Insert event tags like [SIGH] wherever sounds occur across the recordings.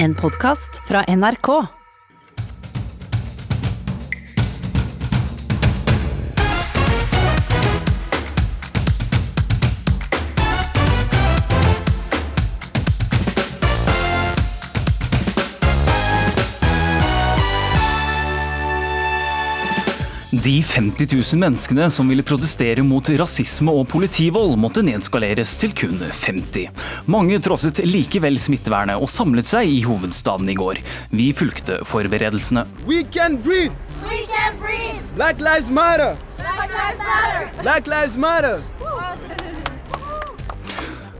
En podkast fra NRK. De 50 000 menneskene som ville protestere mot rasisme og politivold, måtte nedskaleres til kun 50. Mange trosset likevel smittevernet og samlet seg i hovedstaden i går. Vi fulgte forberedelsene. We can breathe. We can breathe. Black lives matter. Black lives matter. Black lives matter.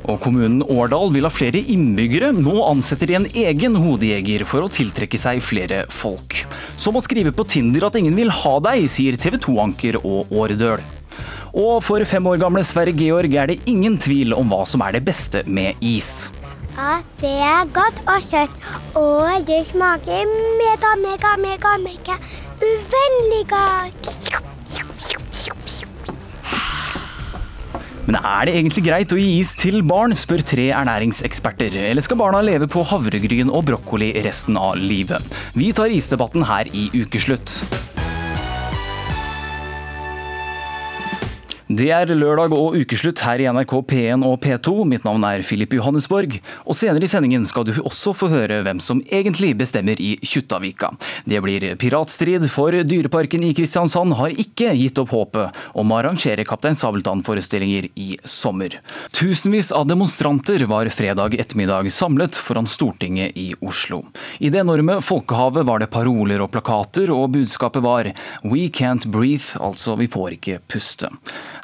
Og kommunen Årdal vil ha flere innbyggere. Nå ansetter de en egen hodejeger for å tiltrekke seg flere folk. Som å skrive på Tinder at ingen vil ha deg, sier TV 2-anker og Årdøl. Og for fem år gamle Sverre Georg er det ingen tvil om hva som er det beste med is. Ja, det er godt og søtt, og det smaker mega, mega, mega, mega uvennlig godt. Men er det egentlig greit å gi is til barn, spør tre ernæringseksperter. Eller skal barna leve på havregryn og brokkoli resten av livet? Vi tar isdebatten her i Ukeslutt. Det er lørdag og ukeslutt her i NRK P1 og P2. Mitt navn er Filip Johannesborg. Og senere i sendingen skal du også få høre hvem som egentlig bestemmer i Kjuttavika. Det blir piratstrid, for Dyreparken i Kristiansand har ikke gitt opp håpet om å arrangere Kaptein Sabeltann-forestillinger i sommer. Tusenvis av demonstranter var fredag ettermiddag samlet foran Stortinget i Oslo. I det enorme folkehavet var det paroler og plakater, og budskapet var We can't breathe, altså vi får ikke puste.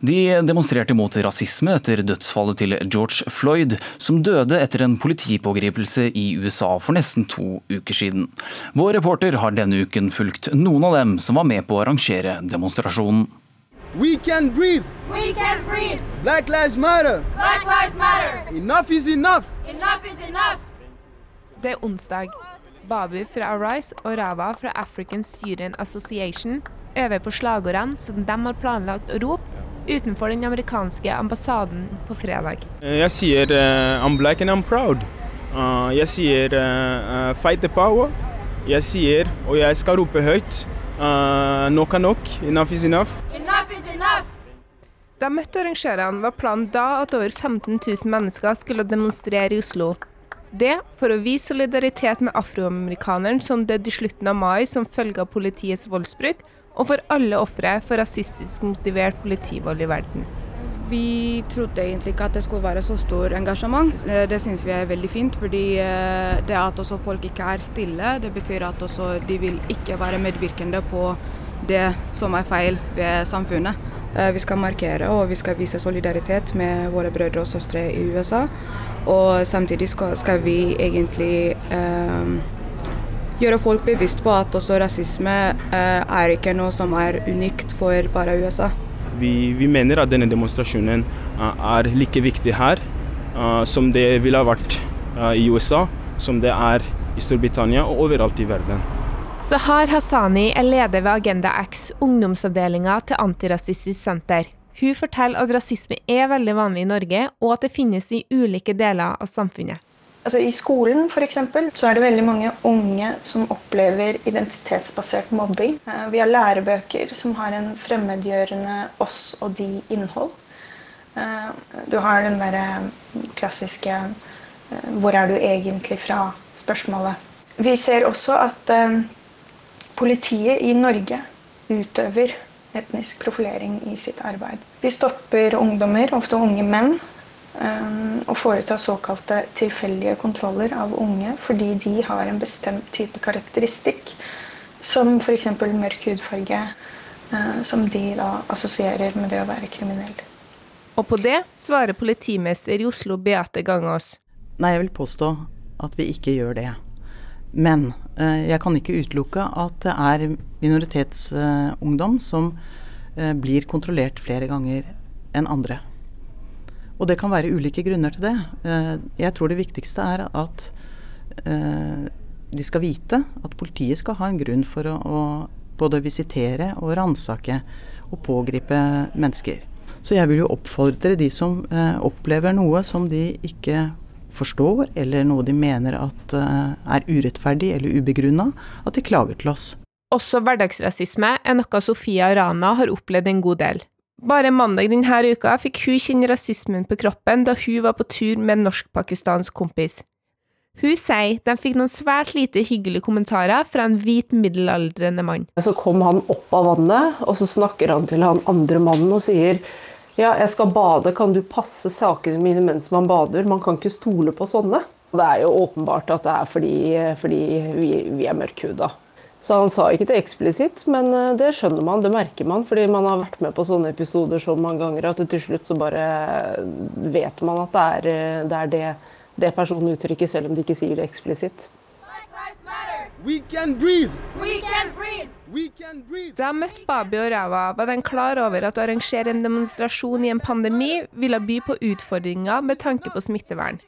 De demonstrerte mot rasisme etter dødsfallet til George Floyd, som døde etter en politipågripelse i USA for nesten to uker siden. Vår reporter har denne uken fulgt noen av dem som var med på å arrangere demonstrasjonen. We can breathe. We can breathe. Black lives matter. Black lives matter. Enough is enough. Enough is enough. Det er onsdag. Babu fra Arise og Rava fra African Student Association øver på slagordene som de har planlagt å rope utenfor den amerikanske ambassaden på fredag. Eh, Jeg sier uh, I'm black and I'm proud. Uh, jeg sier uh, fight the power. Jeg sier, og jeg skal rope høyt, uh, nok er nok, enough is enough. Enough is enough. Da møtte arrangørene, var planen da at over 15 000 mennesker skulle demonstrere i Oslo. Det for å vise solidaritet med afroamerikaneren som døde i slutten av mai som følge av politiets voldsbruk, og for alle ofre for rasistisk motivert politivold i verden. Vi trodde egentlig ikke at det skulle være så stor engasjement. Eh, Det syns vi er veldig fint, fordi eh, det at også folk ikke er stille, det betyr at også de vil ikke være medvirkende på det som er feil ved samfunnet. Eh, Vi skal markere og vi skal vise solidaritet med våre brødre og søstre i USA. Og samtidig skal, vi egentlig eh, gjøre folk bevisst på at også rasisme eh, er ikke noe som er unikt for bare USA. Vi, vi mener at denne demonstrasjonen eh, er like viktig her eh, som det ville ha vært i USA, som det er i Storbritannia og overalt i verden. Sahar Hassani er leder ved Agenda X, ungdomsavdelinga til Antirasistisk Senter. Hun forteller at rasisme er veldig vanlig i Norge, og at det finnes i ulike deler av samfunnet. Altså I skolen for eksempel, så er det veldig mange unge som opplever identitetsbasert mobbing. Eh, Vi har lærebøker som har en fremmedgjørende oss og de-innhold. Eh, Du har den derre klassiske eh, 'hvor er du egentlig fra?'-spørsmålet. Vi ser også at politiet i Norge utøver etnisk profilering i sitt arbeid. De stopper ungdommer, ofte unge menn, um, og foretar såkalte tilfeldige kontroller av unge fordi de har en bestemt type karakteristikk, som f.eks. mørk hudfarge, uh, som de da assosierer med det å være kriminell. Og på det svarer politimester i Oslo Beate Gangås. Nei, jeg vil påstå at vi ikke gjør det. Men eh, jeg kan ikke utelukke at det er minoritetsungdom som eh, blir kontrollert flere ganger enn andre. Og det kan være ulike grunner til det. Eh, jeg tror det viktigste er at eh, de skal vite at politiet skal ha en grunn for å, både visitere og ransake og pågripe mennesker. Så jeg vil jo oppfordre de som eh, opplever noe som de ikke forstår, eller noe de mener at er urettferdig eller ubegrunna, at de klager til oss. Også hverdagsrasisme er noe Sofia Rana har opplevd en god del. Bare mandag denne uka fikk hun kjenne rasismen på kroppen da hun var på tur med en norsk-pakistansk kompis. Hun sier de fikk noen svært lite hyggelige kommentarer fra en hvit middelaldrende mann. Så kom han opp av vannet, og så snakker han til han andre mannen og sier ja, jeg skal bade, kan du passe sakene mine mens man bader? Man kan ikke stole på sånne. Det er jo åpenbart at det er fordi, fordi vi, vi er mørkhuda. Så han sa ikke det eksplisitt, men eh, det skjønner man, det merker man. Fordi man har vært med på sånne episoder så mange ganger at til slutt så bare vet man at det er eh, det, er det, det personen uttrykker, selv om de ikke sier det eksplisitt. We can breathe. We can breathe. We can breathe. Da jeg møtte Babi og Rawa, var de klar over at å arrangere en demonstrasjon i en pandemi ville by på utfordringer med tanke på smittevern.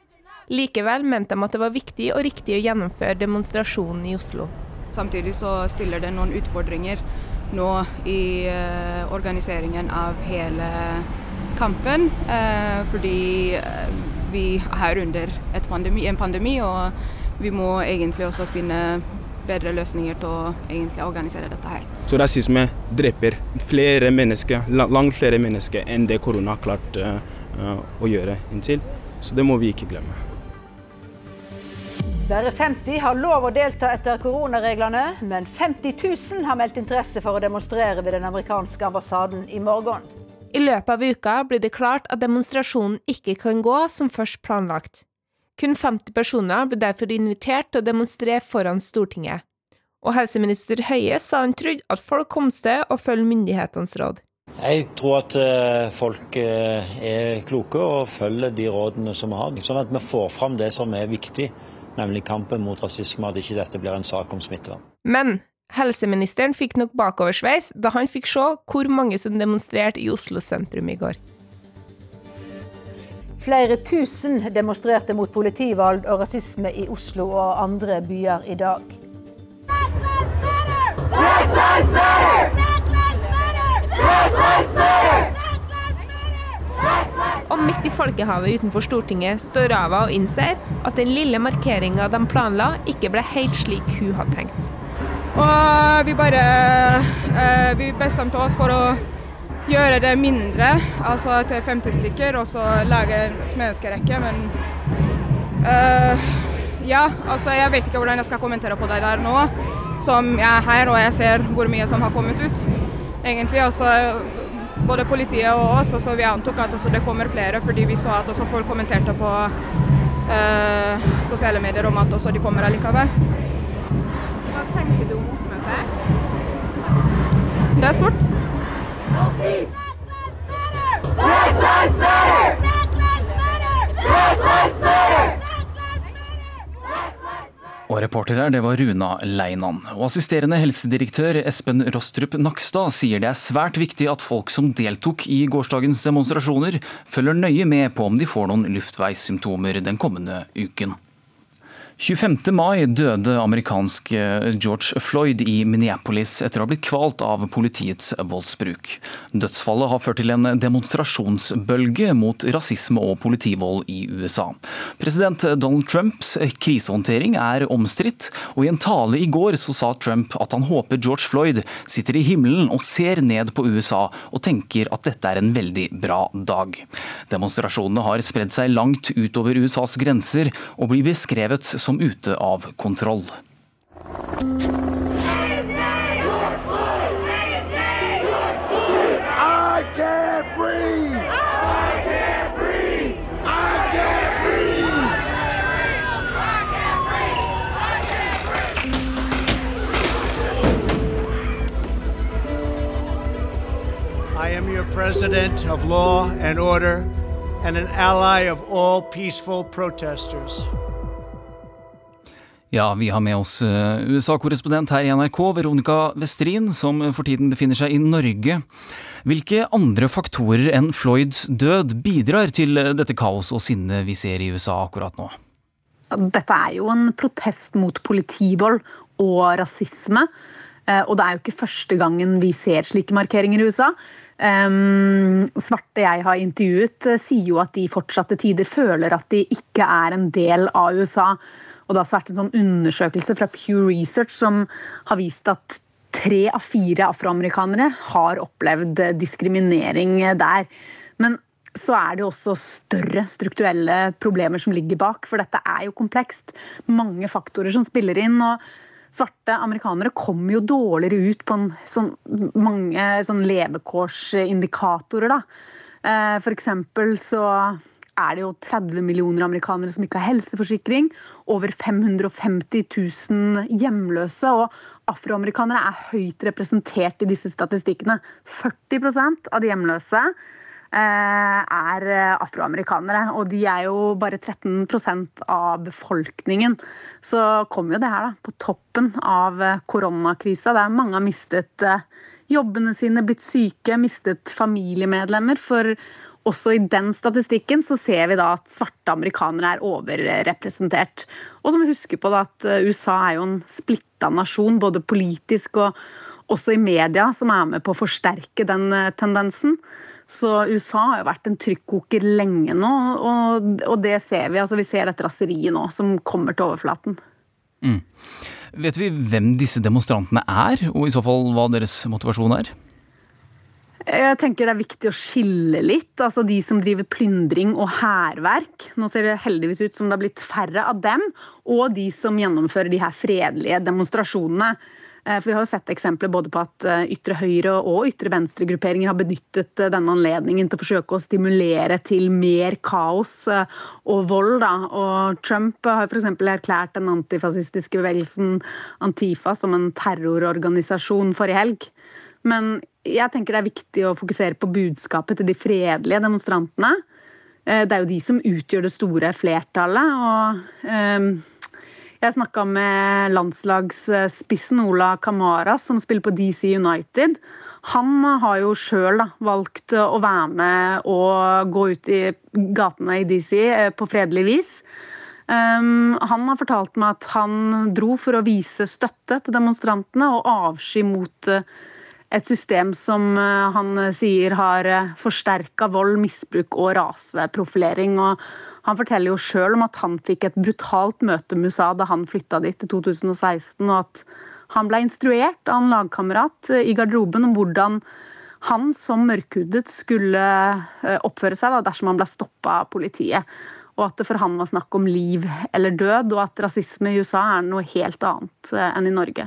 Likevel mente de at det var viktig og riktig å gjennomføre demonstrasjonen i Oslo. Samtidig så stiller det noen utfordringer nå i eh, organiseringen av hele kampen. Eh, fordi eh, vi er under pandemi, en pandemi, og vi må egentlig også finne bedre løsninger til å egentlig organisere dette her. Så rasisme dreper flere mennesker, langt flere mennesker enn det korona har klart uh, å gjøre inntil. Så det må vi ikke glemme. Bare 50 har lov å delta etter koronareglene, men 50 000 har meldt interesse for å demonstrere ved den amerikanske ambassaden i morgen. I løpet av uka blir det klart at demonstrasjonen ikke kan gå som først planlagt. Kun 50 personer ble derfor invitert til å demonstrere foran Stortinget. Og helseminister Høie sa han trodde at folk kom til å følge myndighetenes råd. Jeg tror at eh, folk eh, er kloke og følger de rådene som vi har, sånn at vi får fram det som er viktig nemlig kampen mot rasisme, at ikke dette blir en sak om smittevern. Men helseministeren fikk nok bakoversveis da han fikk se hvor mange som demonstrerte i Oslo sentrum i går. Flere tusen demonstrerte mot politivalg og rasisme i Oslo og andre byer i dag. Black lives matter! Black lives matter! Black lives matter! Og midt i folkehavet utenfor Stortinget står Rava og innser at den lille markeringa de planla, ikke ble helt slik hun hadde tenkt. Og vi bare eh, Vi bestemte oss for å gjøre det mindre, altså til 50 stykker, og så lage et menneskerekke, men uh, Ja, altså jeg vet ikke hvordan jeg skal kommentere på det der nå, som jeg er her og jeg ser hvor mye som har kommet ut, egentlig. Altså både politiet og oss, og så vi antok at det kommer flere fordi vi så at folk kommenterte på uh, sosiale medier om at også de kommer allikevel. Hva tenker du om oppmøtet? Det er stort. Black lives matter! Black lives matter! Black lives matter! Og reporter her, det var Runa Leinan. Og assisterende helsedirektør Espen Rostrup Nakstad sier det er svært viktig at folk som deltok i gårsdagens demonstrasjoner, følger nøye med på om de får noen luftveissymptomer den kommende uken. 25. mai døde amerikansk eh, George Floyd i Minneapolis etter å ha blitt kvalt av politiets voldsbruk. Dødsfallet har ført til en demonstrasjonsbølge mot rasisme og politivold i USA. President Donald Trumps krisehåndtering er omstridt, og i en tale i går så sa Trump at han håper George Floyd sitter i himmelen og ser ned på USA og tenker at dette er en veldig bra dag. Demonstrasjonene har spredd seg langt utover USAs grenser og blir beskrevet som som ute av kontroll. I am your president of law and order and an ally of all peaceful protesters. Ja, vi har med oss eh, USA-korrespondent her i NRK, Veronica Westrin, som for tiden befinner seg i Norge. Hvilke andre faktorer enn Floyds død bidrar til eh, dette kaos og sinnet vi ser i USA akkurat nå? Dette er jo en protest mot politivold og rasisme. Og det er jo ikke første gangen vi ser slike markeringer i USA. Um, svarte jeg har intervjuet, sier jo at de fortsatte tider føler at de ikke er en del av USA. Og det har vært en sånn undersøkelse fra Pew Research som har vist at tre av fire afroamerikanere har opplevd diskriminering der. Men så er det jo også større strukturelle problemer som ligger bak, for dette er jo komplekst. Mange faktorer som spiller inn. og Svarte amerikanere kommer jo dårligere ut på sånn, mange sånn levekårsindikatorer. Da. Eh, for eksempel så er det jo 30 millioner amerikanere som ikke har helseforsikring. Over 550 000 hjemløse. Og afroamerikanere er høyt representert i disse statistikkene. 40% av de hjemløse eh, er afroamerikanere, og de er jo bare 13% av befolkningen. Så kommer jo det her da, på toppen av koronakrisa, der mange har mistet eh, jobbene sine, blitt syke, mistet familiemedlemmer. For også i den statistikken så ser vi da at svarte amerikanere er overrepresentert. Og så må vi huske på at eh, USA er jo en splitta nasjon, både politisk og også i media, som er med på å forsterke den eh, tendensen. Så USA har jo vært en trykkoker lenge nå, og, og det ser vi. Altså vi ser dette raseriet nå som kommer til overflaten. Mm. Vet vi hvem disse demonstrantene er, og i så fall hva deres motivasjon er? Jeg tenker Det er viktig å skille litt. altså De som driver plyndring og hærverk. Nå ser det heldigvis ut som det har blitt færre av dem. Og de som gjennomfører de her fredelige demonstrasjonene. Eh, for Vi har jo sett eksempler både på at eh, ytre høyre og ytre venstre-grupperinger har benyttet eh, denne anledningen til å forsøke å stimulere til mer kaos og vold. Da. Og Trump har f.eks. erklært den antifascistiske bevegelsen Antifa som en terrororganisasjon forrige helg. Men jeg tenker det er viktig å fokusere på budskapet til de fredelige demonstrantene. Eh, det er jo de som utgjør det store flertallet. og eh, jeg snakka med landslagsspissen Ola Kamara, som spiller på DC United. Han har jo sjøl valgt å være med og gå ut i gatene i DC eh, på fredelig vis. Um, han har fortalt meg at han dro for å vise støtte til demonstrantene og avsky mot uh, et system som eh, han sier har eh, forsterka vold, misbruk og raseprofilering. Og han forteller jo sjøl om at han fikk et brutalt møte med USA da han flytta dit i 2016, og at han ble instruert av en lagkamerat eh, i garderoben om hvordan han som mørkhudet skulle oppføre seg da, dersom han ble stoppa av politiet. Og at det for han var snakk om liv eller død, og at rasisme i USA er noe helt annet enn i Norge.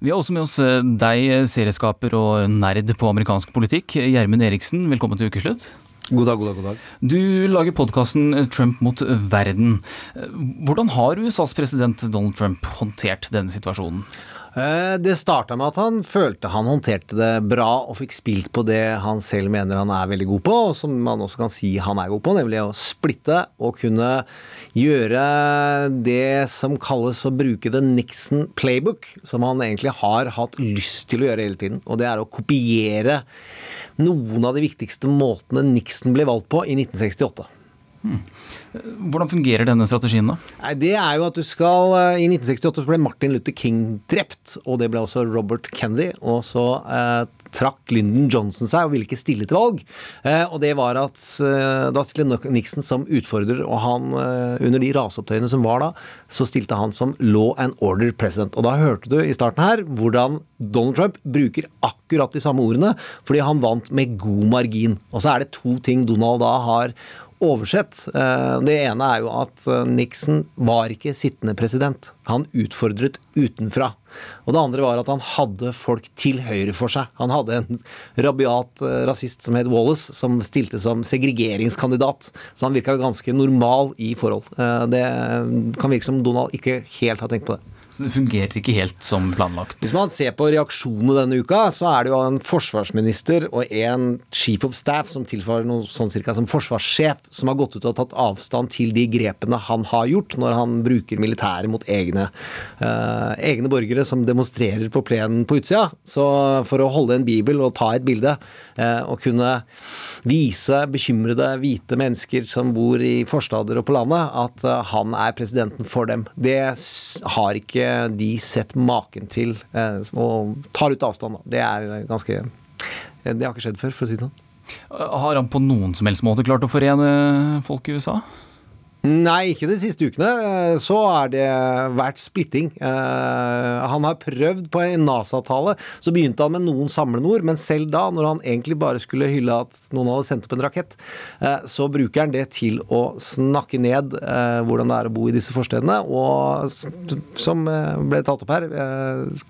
Vi har også med oss eh, deg, serieskaper og nerd på amerikansk politikk. Gjermund Eriksen, velkommen til ukeslutt. God dag, god dag, god dag. Du lager podkasten Trump mot verden. Hvordan har USAs president Donald Trump håndtert denne situasjonen? Eh, det starta med at han følte han håndterte det bra og fikk spilt på det han selv mener han er veldig god på, og som man også kan si han er god på, nemlig å splitte og kunne gjøre det som kalles å bruke the Nixon playbook, som han egentlig har hatt lyst til å gjøre hele tiden. Og det er å kopiere noen av de viktigste måtene Nixon ble valgt på i 1968. Hmm. Hvordan fungerer denne strategien, da? Nei, det er jo at du skal eh, I 1968 ble Martin Luther King drept, og det ble også Robert Kennedy. Og så eh, trakk Lyndon Johnson seg og ville ikke stille til valg. Eh, og det var at eh, da stilte Nixon som utfordrer, og han eh, under de raseopptøyene som var da, så stilte han som law and order president. Og da hørte du i starten her hvordan Donald Trump bruker akkurat de samme ordene, fordi han vant med god margin. Og så er det to ting Donald da har oversett. Eh, det ene er jo at eh, Nixon var ikke sittende president. Han utfordret utenfra. Og det andre var at han hadde folk til høyre for seg. Han hadde en rabiat eh, rasist som het Wallace, som stilte som segregeringskandidat. Så han virka ganske normal i forhold. Det kan virke som Donald ikke helt har tenkt på det. Det fungerer ikke helt som planlagt. Hvis man ser på reaksjonene denne uka, så er det jo en forsvarsminister og en chief of staff som tilfører noe sånn cirka som forsvarssjef, som har gått ut og tatt avstand til de grepene han har gjort når han bruker militæret mot egne, eh, egne borgere som demonstrerer på plenen på utsida. Så for å holde en bibel og ta et bilde eh, og kunne vise bekymrede hvite mennesker som bor i forstader og på landet, at eh, han er presidenten for dem, det har ikke de sett maken til. Eh, og tar ut avstand, da. Det er ganske Det har ikke skjedd før, for å si det sånn. Har han på noen som helst måte klart å forene folk i USA? Nei, ikke de siste ukene. Eh, Så har det vært splitting. Eh, Han har prøvd på en NASA-tale. Så begynte han med noen samleord, men selv da, når han egentlig bare skulle hylle at noen hadde sendt opp en rakett, eh, så bruker han det til å snakke ned hvordan det er å bo i disse forstedene, og som ble tatt opp her,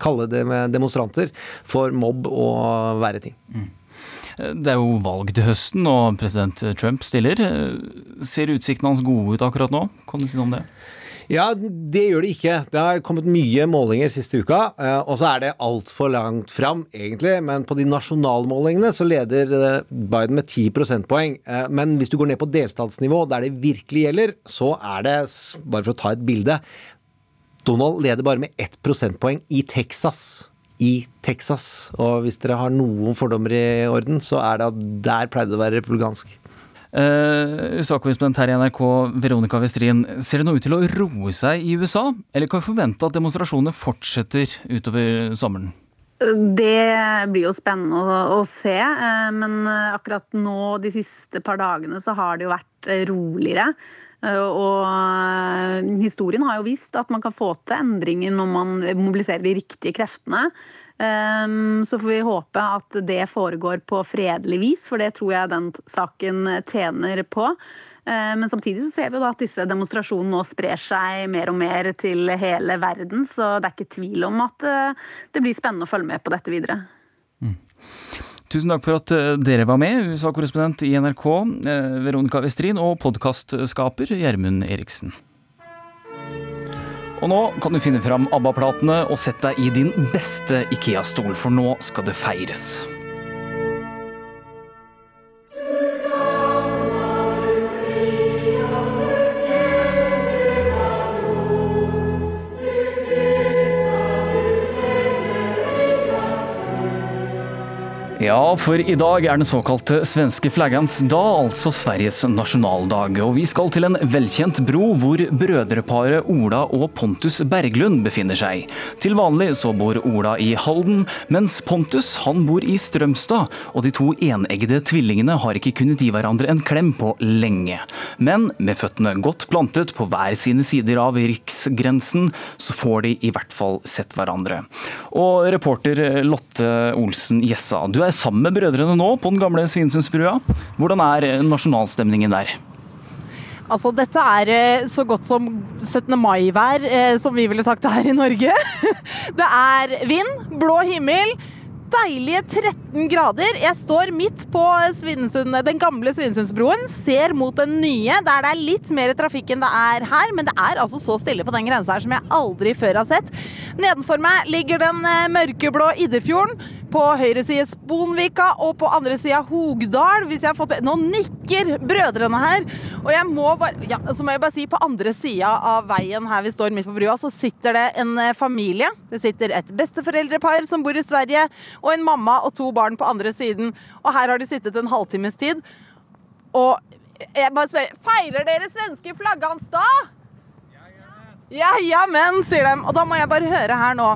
kalle det med demonstranter for mobb og verre ting. Det er jo valg til høsten, og president Trump stiller. Ser utsiktene hans gode ut akkurat nå? Kan du si noe om det? Ja, det gjør det ikke. Det har kommet mye målinger siste uka, eh, og så er det altfor langt fram, egentlig. Men på de nasjonale målingene så leder eh, Biden med 10 prosentpoeng. Eh, Men hvis du går ned på delstatsnivå, der det virkelig gjelder, så er det, bare for å ta et bilde Donald leder bare med ett prosentpoeng i Texas. I Texas. Og hvis dere har noen fordommer i orden, så er det at der pleide det å være republikansk. Uh, USA-korrespondent her i NRK, Veronica Westrin. Ser det nå ut til å roe seg i USA, eller kan vi forvente at demonstrasjonene fortsetter utover sommeren? Det blir jo spennende å, å se, eh, men akkurat nå de siste par dagene så har det jo vært eh, roligere. Eh, Og eh, historien har jo vist at man kan få til endringer når man mobiliserer de riktige kreftene. Eh, Så får vi håpe at det foregår på fredelig vis, for det tror jeg den saken tjener på. Men samtidig så ser vi jo at disse demonstrasjonene nå sprer seg mer og mer til hele verden, så det er ikke tvil om at det blir spennende å følge med på dette videre. Tusen takk for at eh, dere var med, USA-korrespondent i NRK, eh, Veronica Westrin, og podkastskaper Gjermund Eriksen. Og nå kan du finne fram ABBA-platene og sette deg i din beste Ikea-stol, for nå skal det feires. Ja, for i dag er den såkalte svenske flaggans dag, altså Sveriges nasjonaldag. Og vi skal til en velkjent bro hvor brødreparet Ola og Pontus Berglund befinner seg. Til vanlig så bor Ola i Halden, mens Pontus han bor i Strømstad. Og de to eneggede tvillingene har ikke kunnet gi hverandre en klem på lenge. Men med føttene godt plantet på hver sine sider av riksgrensen, så får de i hvert fall sett hverandre. Og reporter Lotte Olsen Gjessa, du er sammen med brødrene nå på den gamle Svinesundsbrua. Hvordan er nasjonalstemningen der? Altså, dette er eh, så godt som 17. mai-vær, eh, som vi ville sagt her i Norge. [LAUGHS] Det er vind, blå himmel, deilige 13 grader. Jeg står midt på Svinesund, den gamle Svinesundsbroen, ser mot den nye, der det er litt mer trafikk enn det er her, men det er altså så stille på den grensa her som jeg aldri før har sett. Nedenfor meg ligger den eh, mørkeblå Iddefjorden. På høyre side Sponvika og på andre sida Hogdal. Hvis jeg har fått det. Nå nikker brødrene her. Og jeg må bare, ja, så må jeg bare si, på andre sida av veien her vi står midt på brua, så sitter det en eh, familie. Det sitter et besteforeldrepar som bor i Sverige, og en mamma og to barn på andre siden. Og her har de sittet en halvtimes tid. Og jeg bare spør Feirer dere svenske flaggans da? Ja, jamen, sier de. Og da må jeg bare høre her nå.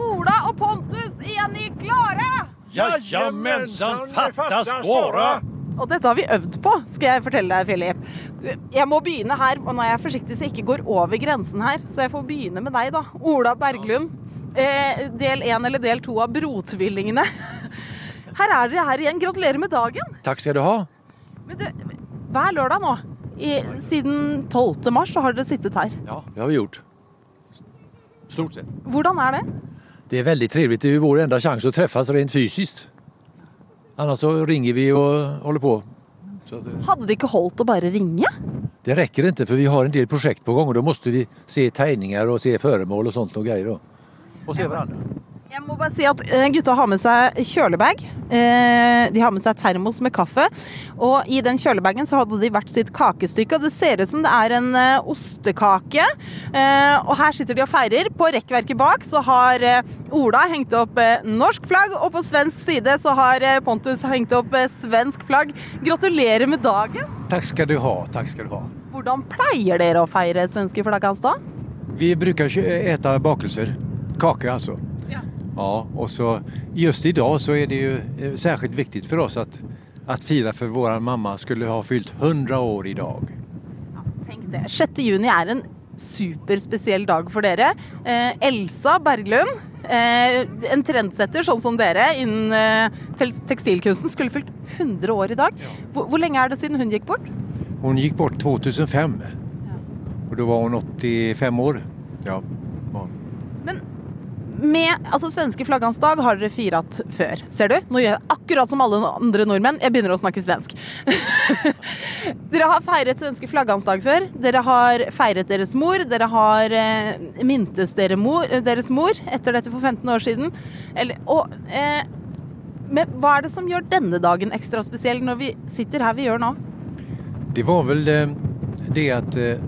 Ola og Pontus, er ni klare? Jajamensan, fattas våre! Og dette har vi øvd på, skal jeg fortelle deg, Philip. Du, Jeg må begynne her, og nå er jeg forsiktig så jeg ikke går over grensen her. Så jeg får begynne med deg, da. Ola Berglund. Eh, del én eller del to av Brotvillingene. Her er dere her igjen. Gratulerer med dagen. Takk skal du ha. Men du, hver lørdag nå, i, siden 12. mars, så har dere sittet her. Ja, det har vi gjort. Stort sett. Hvordan er det? Det er veldig trivelig. Det er vår enda sjanse å treffes rent fysisk. Annars så ringer vi og holder på. Så det, Hadde det ikke holdt å bare ringe? det rekker ikke, for vi har en del prosjekt på gang, og da måtte vi se tegninger og se føremål og sånt og greier. då. Och se hverandre. Jeg må bare si at eh, gutta har med seg kjølebag. Eh, De har med seg termos med kaffe. Og i den kjølebagen så hadde de hvert sitt kakestykke. Og det ser ut som det er en eh, ostekake. Og her sitter de og feirer. På rekkverket bak så har Ola hengt opp norsk flagg, og på svensk side så har Pontus hengt opp svensk flagg. Gratulerer med dagen! Takk skal du ha, Takk skal du ha. Hvordan pleier dere å feire svenske flaggans da? Vi bruker kö- äta bakelser, kaka alltså. Ja. och så just idag så är det ju eh, särskilt viktigt för oss att, att fira för vår mamma skulle ha fyllt 100 år idag. Tenk det. 6. juni er en superspesiell dag for dere. Eh, Elsa Berglund, eh, en trendsetter sånn som dere innen eh, tekstilkunsten, skulle fylt 100 år i dag. Hvor, hvor lenge er det siden hun gikk bort? Hun gikk bort 2005 Og da var hun 85 år. Ja. Med altså, svenske flaggans dag har dere firat før, ser du? Nå gjør jeg akkurat som alle andre nordmenn. Jeg begynner å snakke svensk. [LAUGHS] dere har feiret svenske flaggans dag før. Dere har feiret deres mor. Dere har eh, mintes dere mor, eh, deres mor etter dette for 15 år siden. Eller, og, eh, men hva er det som gjør denne dagen ekstra spesiell når vi sitter her vi gjør nå? Det var vel det, det att eh,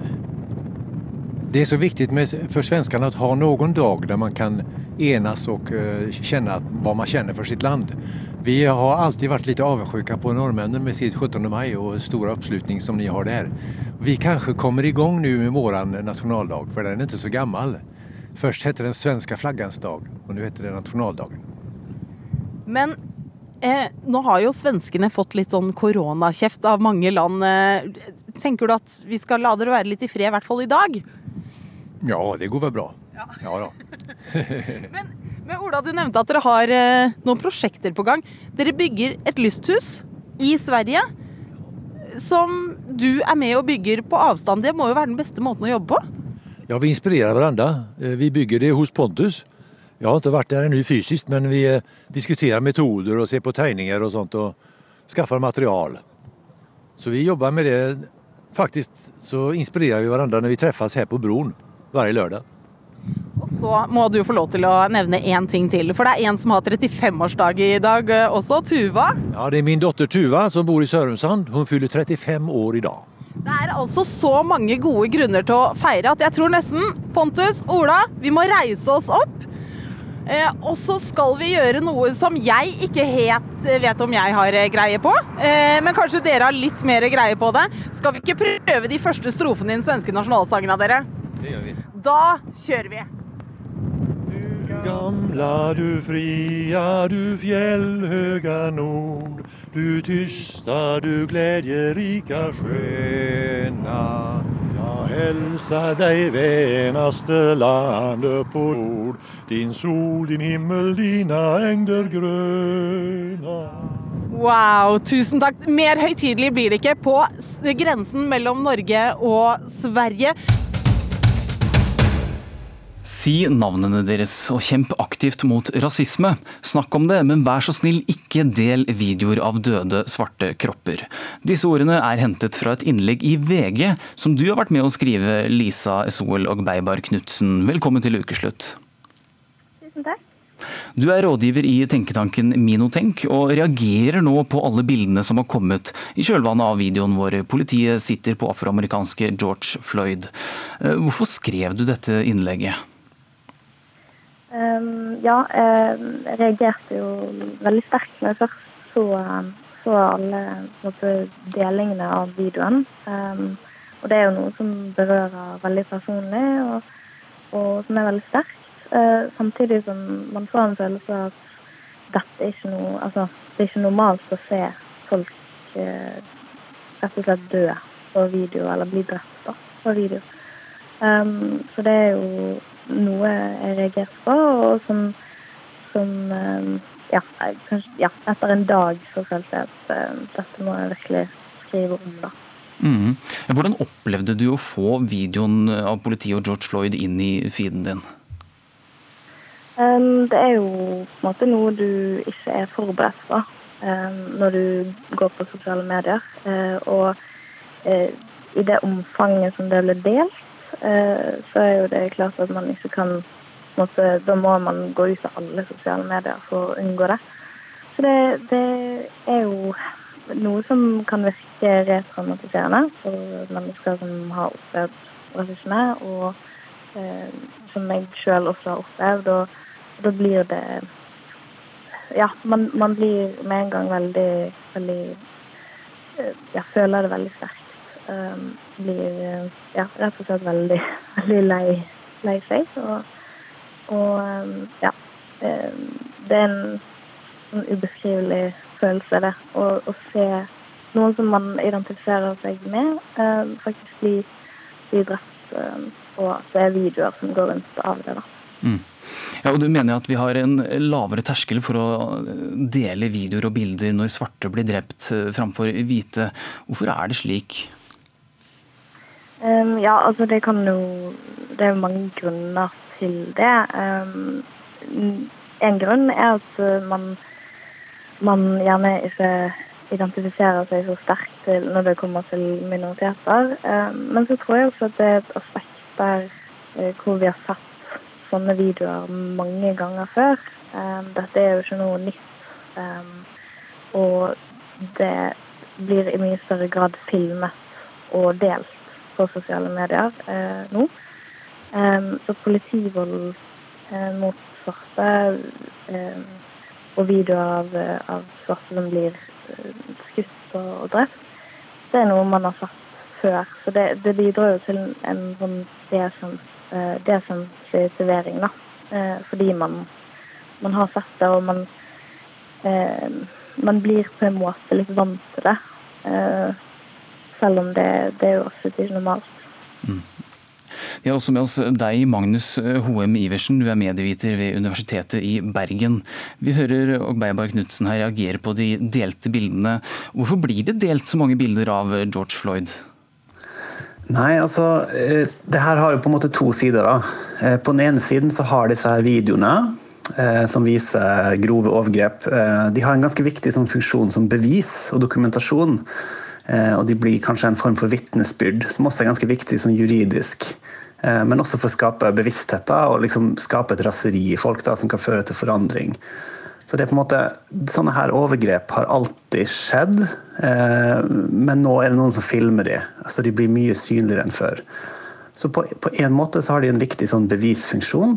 det är så viktigt med, för svenskarna ha någon dag där man kan enas och eh, känna vad man känner för sitt land. Vi har alltid varit lite avundsjuka på norrmännen med sitt 17 maj och stora uppslutning som ni har där. Vi kanske kommer igång nu med våran nationaldag, för den är inte så gammal. Först hette den svenska flaggans dag och nu heter det nationaldagen. Men eh, nå har jo svenskene fått litt sånn koronakjeft av mange land. Eh, tenker du at vi skal la dere være litt i fred, i hvert fall i dag? Ja, det går väl bra. Ja, då. [LAUGHS] Men Ola, du nevnte at dere har eh, noen prosjekter på gang. Dere bygger et lysthus i Sverige som du er med og bygger på avstand. Det må jo være den beste måten å jobbe på? Ja, vi inspirerer varandra. Eh, Vi bygger det hos Pontus. Jeg har ikke vært der ennå fysisk, men vi diskuterer metoder og ser på tegninger og sånt Og skaffer material. Så vi jobber med det. Faktisk så inspirerer vi hverandre når vi treffes her på broen hver lördag. Og så må du få lov til å nevne én ting til. For det er en som har 35-årsdag i dag eh, også. Tuva. Ja, det er min dotter Tuva som bor i Sørumsand. Hun fyller 35 år i dag. Det er altså så mange gode grunner til å feire at jeg tror nesten Pontus, Ola, vi må reise oss opp. Eh, og så skal vi gjøre noe som jeg ikke helt eh, vet om jeg har eh, greie på. Eh, men kanskje dere har litt mer greie på det. Skal vi ikke prøve de første strofene i den svenske nasjonalsangen av dere? Det gjør vi. Da kjører vi. Gamla du fria, du fjellhøga nord Du tysta, du gledjerika sköna Jag hälsar dig vänaste landet på jord Din sol, din himmel, dina ängder gröna Wow, tusen takk. Mer høytidelig blir det ikke på grensen mellom Norge og Sverige. Si navnene deres og kjemp aktivt mot rasisme. Snakk om det, men vær så snill ikke del videoer av døde svarte kropper. Disse ordene er hentet fra et innlegg i VG som du har vært med å skrive, Lisa Esoel og Beibar Knutsen. Velkommen til ukeslutt. Tusen takk. Du er rådgiver i tenketanken Minotenk, og reagerer nå på alle bildene som har kommet i kjølvannet av videoen hvor politiet sitter på afroamerikanske George Floyd. Eh, Hvorfor skrev du dette innlegget? Um, ja, eh, jeg reagerte jo veldig sterkt når jeg først så, så alle måte, delingene av videoen. Og det er jo noe som berører veldig personlig, og, og som er veldig sterkt. Eh, samtidig som man får en følelse av at dette er ikke noe Altså, det er ikke normalt å se folk eh, rett og slett dø på video, eller bli drept da, på video. Um, så det er jo noe jeg reagerte på, og som, som um, ja, kanskje, ja, etter en dag så følte jeg at um, dette må jeg virkelig skrive om, da. Mm. Hvordan opplevde du å få videoen av politiet og George Floyd inn i feeden din? Um, det er jo på en måte noe du ikke er forberedt på um, når du går på sosiale medier. Uh, og uh, i det omfanget som det ble delt, så er jo det klart at man ikke kan måte, Da må man gå ut av alle sosiale medier for å unngå det. Så det, det er jo noe som kan virke retraumatiserende for mennesker som har opplevd rasisme, og eh, som jeg sjøl også har opplevd. Og da blir det Ja, man, man blir med en gang veldig, veldig eh, Jeg føler det veldig sterkt. Um, blir eh, ja, rett og slett veldig, [LAUGHS] veldig lei lei seg. Og, og um, ja. Um, det er en, en ubeskrivelig følelse, det. Å, å se noen som man identifiserer seg med, um, faktisk bli, bli drept. Og at det er videoer som går rundt av det. da. Mm. Ja, og Du mener at vi har en lavere terskel for å dele videoer og bilder når svarte blir drept eh, framfor hvite. Hvorfor er det slik? Um, ja, altså det kan jo Det er mange grunner til det. Um, en grunn er at eh, man, man gjerne ikke identifiserer seg så sterkt når det kommer til minoriteter. Um, men så tror jeg også at det er et aspekt der uh, hvor vi har sett sånne videoer mange ganger før. Dette er jo ikke noe nytt. Og det blir i mye større grad filmet og delt på sosiale medier eh, nå. Um, så politivold eh, mot svarte og videoer av, av, svarte som blir skutt og, og, drept, det er noe man har sett før. Så det, det bidrar jo til en, sånn Eh, servering, da. Eh, fordi man, man, har sett det, og man, eh, man blir på en måte litt vant til det. Selv om det, det er jo absolutt ikke normalt. Mm. Vi har også med oss deg, Magnus Hoem Iversen, du er medieviter ved Universitetet i Bergen. Vi hører Ogbeibar Knutsen her reagere på de delte bildene. Hvorfor blir det delt så mange bilder av George Floyd? Nei, altså eh, Det her har jo på en måte to sider. da. Eh, på den ene siden så har disse her videoene eh, som viser grove overgrep. De har en ganske viktig sånn, funksjon som bevis og dokumentasjon. Og de blir kanskje en form for vitnesbyrd, som også er ganske viktig sånn, juridisk. Men også for å skape bevissthet da, og liksom skape et raseri i folk da, som kan føre til forandring. Så det er på en måte, Sånne her overgrep har alltid skjedd, eh, men nå er det noen som filmer de. Altså De blir mye synligere enn før. Så på, på en måte så har de en viktig sånn bevisfunksjon.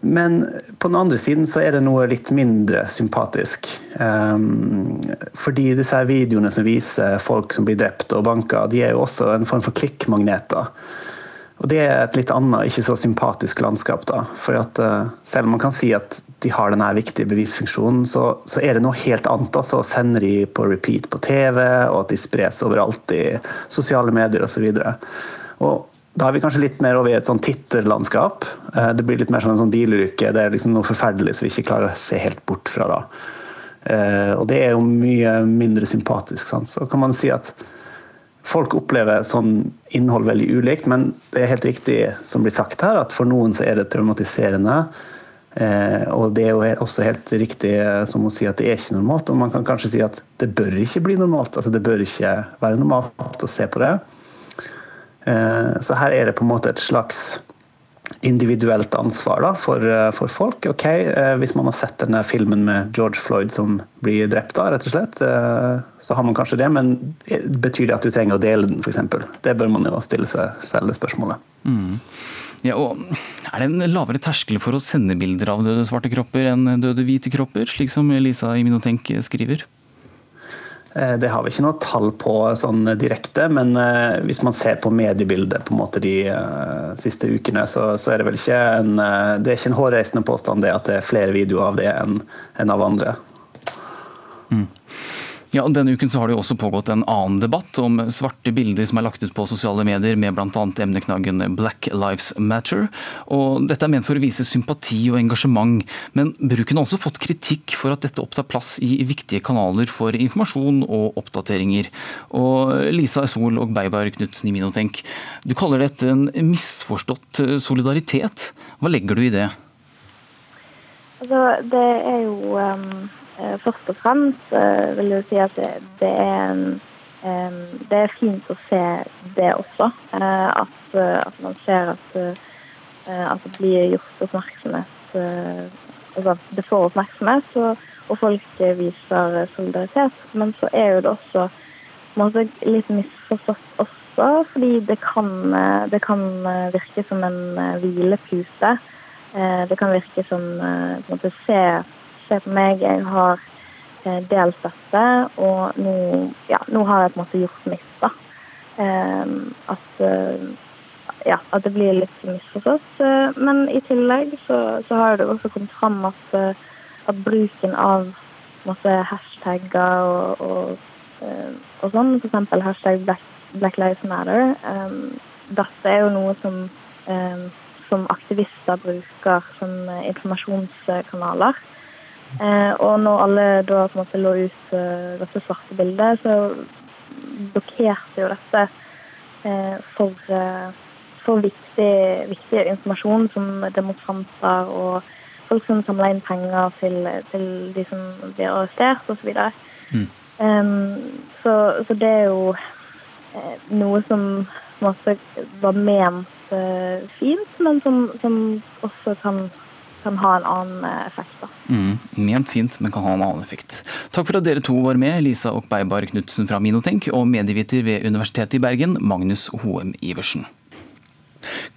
Men på den andre siden så er det noe litt mindre sympatisk. Um, fordi disse her videoene som viser folk som blir drept og banka, de er jo også en form for klikkmagneter. Og Det er et litt annet, ikke så sympatisk landskap. da, for at uh, Selv om man kan si at de har denne viktige bevisfunksjonen, så, så er det noe helt annet. altså sender de på repeat på TV, og at de spres overalt i sosiale medier osv. Da er vi kanskje litt mer over i et sånn titterlandskap. Uh, det blir litt mer som en sånn bilulykke. Det er liksom noe forferdelig som vi ikke klarer å se helt bort fra. da. Uh, og det er jo mye mindre sympatisk. Sant? Så kan man si at Folk opplever sånn innhold veldig ulikt, men det er helt riktig som blir sagt her, at for noen så er det traumatiserende. Eh, og det er jo også helt riktig eh, som å si at det er ikke normalt. Og man kan kanskje si at det bør ikke bli normalt. altså Det bør ikke være normalt å se på det. Eh, så her er det på en måte et slags individuelt ansvar da, for, eh, for, folk. Ok, eh, Hvis man har sett denne filmen med George Floyd som blir drept, da, rett og slett, så har man kanskje det, men betyr det at du trenger å dele den, f.eks.? Det bør man jo stille seg selv det spørsmålet. Mm. Ja, og Er det en lavere terskel for å sende bilder av døde svarte kropper enn døde hvite kropper, slik som Lisa i Minotenk skriver? Eh, det har vi ikke noe tall på sånn direkte, men eh, hvis man ser på mediebildet på en måte de uh, siste ukene, så, så, er det vel ikke en, det er ikke en hårreisende påstand det at det er flere videoer av det enn en av andre. Mm. Ja, Denne uken så har det jo også pågått en annen debatt om svarte bilder som er lagt ut på sosiale medier med bl.a. emneknaggen Black Lives Matter. Og Dette er ment for å vise sympati og engasjement, men bruken har også fått kritikk for at dette opptar plass i viktige kanaler for informasjon og oppdateringer. Og Lisa Sol og Beibar Knutsen i Minotenk, du kaller dette en misforstått solidaritet. Hva legger du i det? Altså, det er jo um først og fremst eh, vil jeg si at det, det, er, det, er, fint å se det også. Eh, at, at man ser at, at, det blir gjort oppmerksomhet Altså det får oppmerksomhet, og, og, folk viser solidaritet. Men så er jo det også måte, litt misforstått også, fordi det kan, det kan virke som en hvilepute. Det kan virke som på en måte, se se på meg, jeg har eh, delt dette, og nå, ja, nå har jeg på en måte gjort mitt. da. Ehm, at, eh, ja, at det blir litt misforstått. Eh, men i tillegg så, så har det også kommet fram at, at bruken av masse hashtagger og, og, og sånn, f.eks. hashtag Black, Black, Lives Matter, dette er jo noe som, som aktivister bruker som informasjonskanaler. Og når alle da på en måte lå ut dette svarte bildet, så blokkerte jo dette for for viktig, viktig informasjon som demonstranter og folk som samler inn penger til, til de som blir arrestert osv. Så, mm. um, så, så det er jo eh, noe som måte, var ment fint, men som, som også kan, kan, ha en annen eh, effekt. Mm, ment fint, men kan ha en annen effekt. Takk for at dere to var med, Lisa og Beibar Knutsen fra Minotenk og medieviter ved Universitetet i Bergen, Magnus Hoem Iversen.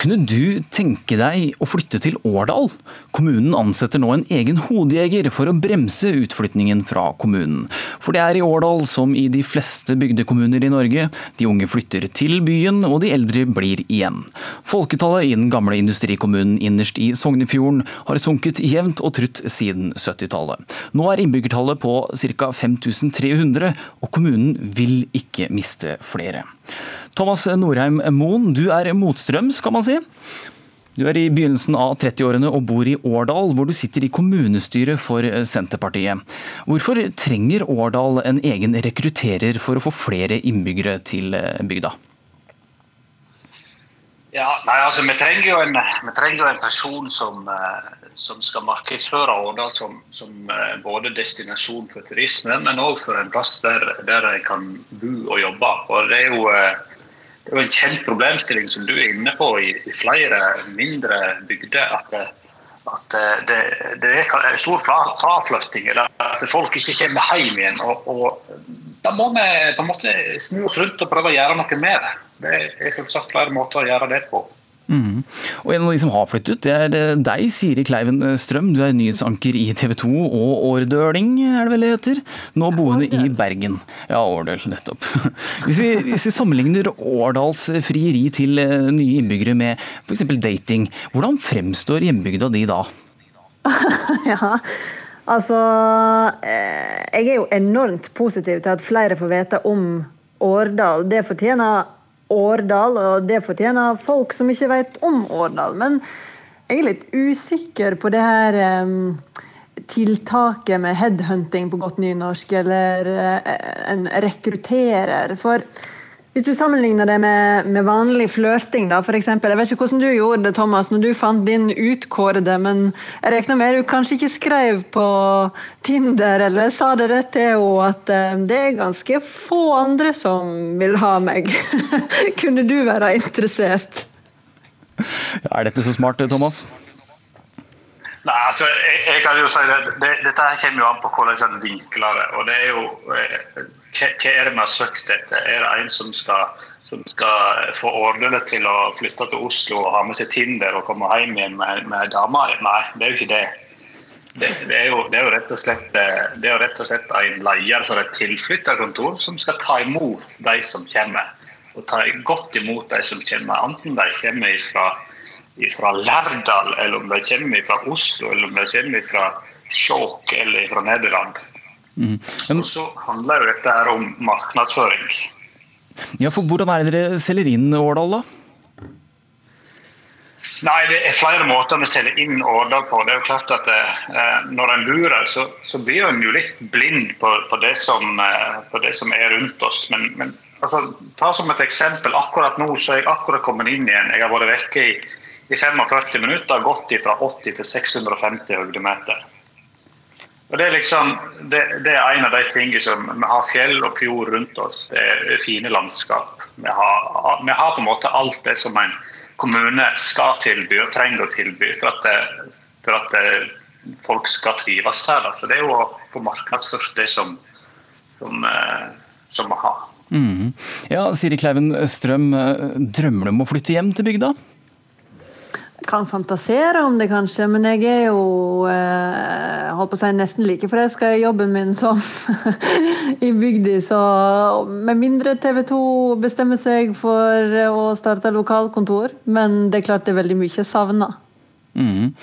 Kunne du tenke deg å flytte til Årdal? Kommunen ansetter nå en egen hodejeger for å bremse utflytningen fra kommunen. For det er i Årdal, som i de fleste bygdekommuner i Norge, de unge flytter til byen og de eldre blir igjen. Folketallet i den gamle industrikommunen innerst i Sognefjorden har sunket jevnt og trutt siden 70-tallet. Nå er innbyggertallet på ca. 5300, og kommunen vil ikke miste flere. Thomas Norheim Moen, du er motstrøms, kan man si. Du er i begynnelsen av 30-årene og bor i Årdal, hvor du sitter i kommunestyret for Senterpartiet. Hvorfor trenger Årdal en egen rekrutterer for å få flere innbyggere til bygda? Ja, nei, altså Vi trenger jo en, trenger jo en person som, eh, som, skal markedsføre Årdal som, som, eh, både destinasjon for turisme, men òg for en plass der, der en kan bo og jobbe. Og Det er jo eh, det er en kjent problemstilling som du er inne på i, flere mindre bygder. At, at det, det, er stor fraflytting, at folk ikke kommer hjem igjen. Og, og, da må vi på en måte snu oss rundt og prøve å gjøre noe med det. Det er selvsagt flere måter å gjøre det på. Mm. Og En av de som har flyttet, det er eh, deg, Siri Kleiven eh, Strøm. Du er nyhetsanker i TV 2 og årdøling, er det vel det heter? Nå boende i Bergen. Ja, Årdøl, nettopp. [LAUGHS] Hvis vi, hvis vi sammenligner Årdals frieri til eh, nye innbyggere med f.eks. dating, hvordan fremstår hjembygda di da? [LAUGHS] ja, altså Jeg er jo enormt positiv til at flere får vite om Årdal. Det fortjener Årdal, og det fortjener folk som ikke vet om Årdal. Men jeg er litt usikker på det her um, tiltaket med headhunting på godt nynorsk, eller uh, en rekrutterer. For hvis du sammenligner det med, med vanlig flørting, da, f.eks. Jeg vet ikke hvordan du gjorde det, Thomas, når du fant din utkårede, men jeg regner med du kanskje ikke skrev på Tinder eller sa det rett til henne at uh, det er ganske få andre som vil ha meg. [LAUGHS] Kunne du være interessert? Ja, er dette så smart, Thomas? Nei, altså, jeg, jeg, kan jo si det, det, Dette kommer jo an på hvordan en vinkler det. og det er jo eh, hva, er det vi har søkt etter? Er det en som skal, som skal få ordene til å flytte til Oslo og ha med seg Tinder og komme hjem igjen med, med dame? Nei, det er jo ikke det. Det, det, er jo, jo, rett og slett, det er rett og slett en leder for et tilflytterkontor som skal ta imot de som kommer. Og ta godt imot de som kommer, enten de kommer fra, fra Lærdal, eller om de kommer fra Oslo, eller om de kommer fra Skjåk eller fra Nederland. Mm. Men, og så handler jo dette her om markedsføring. Ja, for Hvordan er det dere selger inn Årdal, da? Nei, Det er flere måter vi selger inn Årdal på. Det er jo klart at eh, Når en bor her, så, så, blir en jo litt blind på, på, det, som, eh, på det, som, er rundt oss. Men, men altså, ta som et eksempel. Akkurat nå så er jeg akkurat kommet inn igjen. Jeg har vært vekke i, i 45 minutter, gått fra 80 til 650 høydemeter. Og det er liksom, det, det, er en av de tingene som Vi har fjell og fjord rundt oss. Det er fine landskap. Vi har, vi har, på en måte alt det som en kommune skal tilby og trenger å tilby for at, det, for at det, folk skal trives her. Så det er jo å få markedsført det som, som, eh, som vi har. Mm. Ja, Siri Kleiven Strøm, drømmer du om å flytte hjem til bygda? Kan fantasere om det, kanskje, men jeg er jo eh, holdt på å si nesten like forelska i jobben min som [LAUGHS] i bygda. Så med mindre TV 2 bestemmer seg for å starte lokalkontor. Men det er klart det er veldig mye savna. Mm.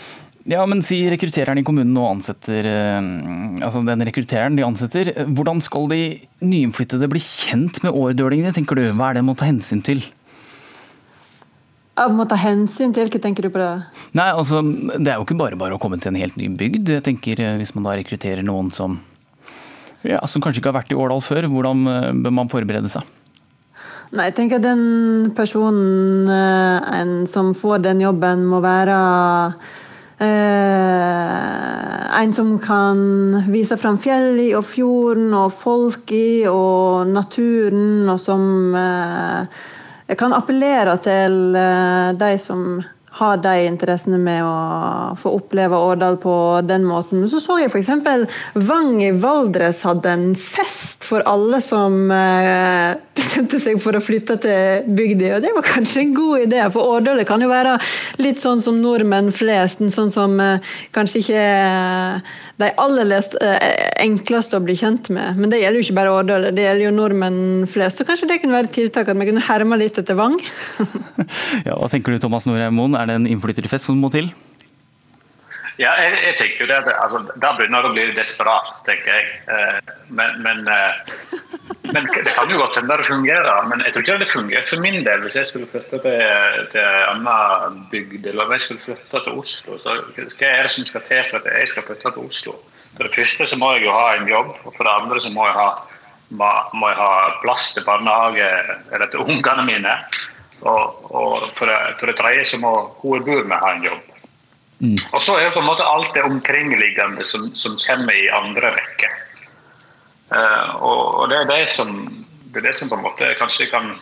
Ja, men si rekruttereren i kommunen nå ansetter Altså den rekruttereren de ansetter. Hvordan skal de nyinnflyttede bli kjent med årdølingene, tenker du? Hva er det de må ta hensyn til? Jeg må ta hensyn til, Hva tenker du på det? Nei, altså, Det er jo ikke bare bare å komme til en helt ny bygd. Jeg tenker eh, Hvis man da rekrutterer noen som, ja, som kanskje ikke har vært i Årdal før, hvordan eh, bør man forberede seg? Nei, jeg tenker at Den personen eh, en som får den jobben, må være eh, en som kan vise fram fjellet og fjorden og folk i og naturen, og som eh, jeg kan appellere til eh, de som har de interessene med å få oppleve Årdal på den måten. Så så jeg f.eks. Vang i Valdres hadde en fest for alle som eh, [LAUGHS] bestemte seg for å flytte til bygda. Og det var kanskje en god idé, for Årdal kan jo være litt sånn som nordmenn flest. Sånn som eh, kanskje ikke er de aller lest, enkleste å bli kjent med. Men det gjelder jo ikke bare Årdal, det gjelder jo nordmenn flest. Så kanskje det kunne være et tiltak at vi kunne herme litt etter Vang. [LAUGHS] ja, Hva tenker du Thomas Norheim Moen, er det en innflytterfest som må til? Ja, jeg, jeg tenker jo det, altså, Da begynner det å bli desperat, tenker jeg. Men, men, men det kan jo godt hende det fungerer. Men jeg tror ikke det fungerer for min del. Hvis jeg skulle flytte til, til en annen bygd, eller om jeg skulle flytte til Oslo, så hva er det som skal til for at jeg skal flytte til Oslo? For det første så må jeg jo ha en jobb, og for det andre så må jeg ha, må jeg ha plass til barnehage eller til ungene mine. Og, og for, det, for, det, tredje så må hun jeg bor med, ha en jobb. Mm. Og så er det på en måte alt det omkringliggende som, som kommer i andre rekke. Uh, og, og det, er det, som, det er det som på en måte kanskje kan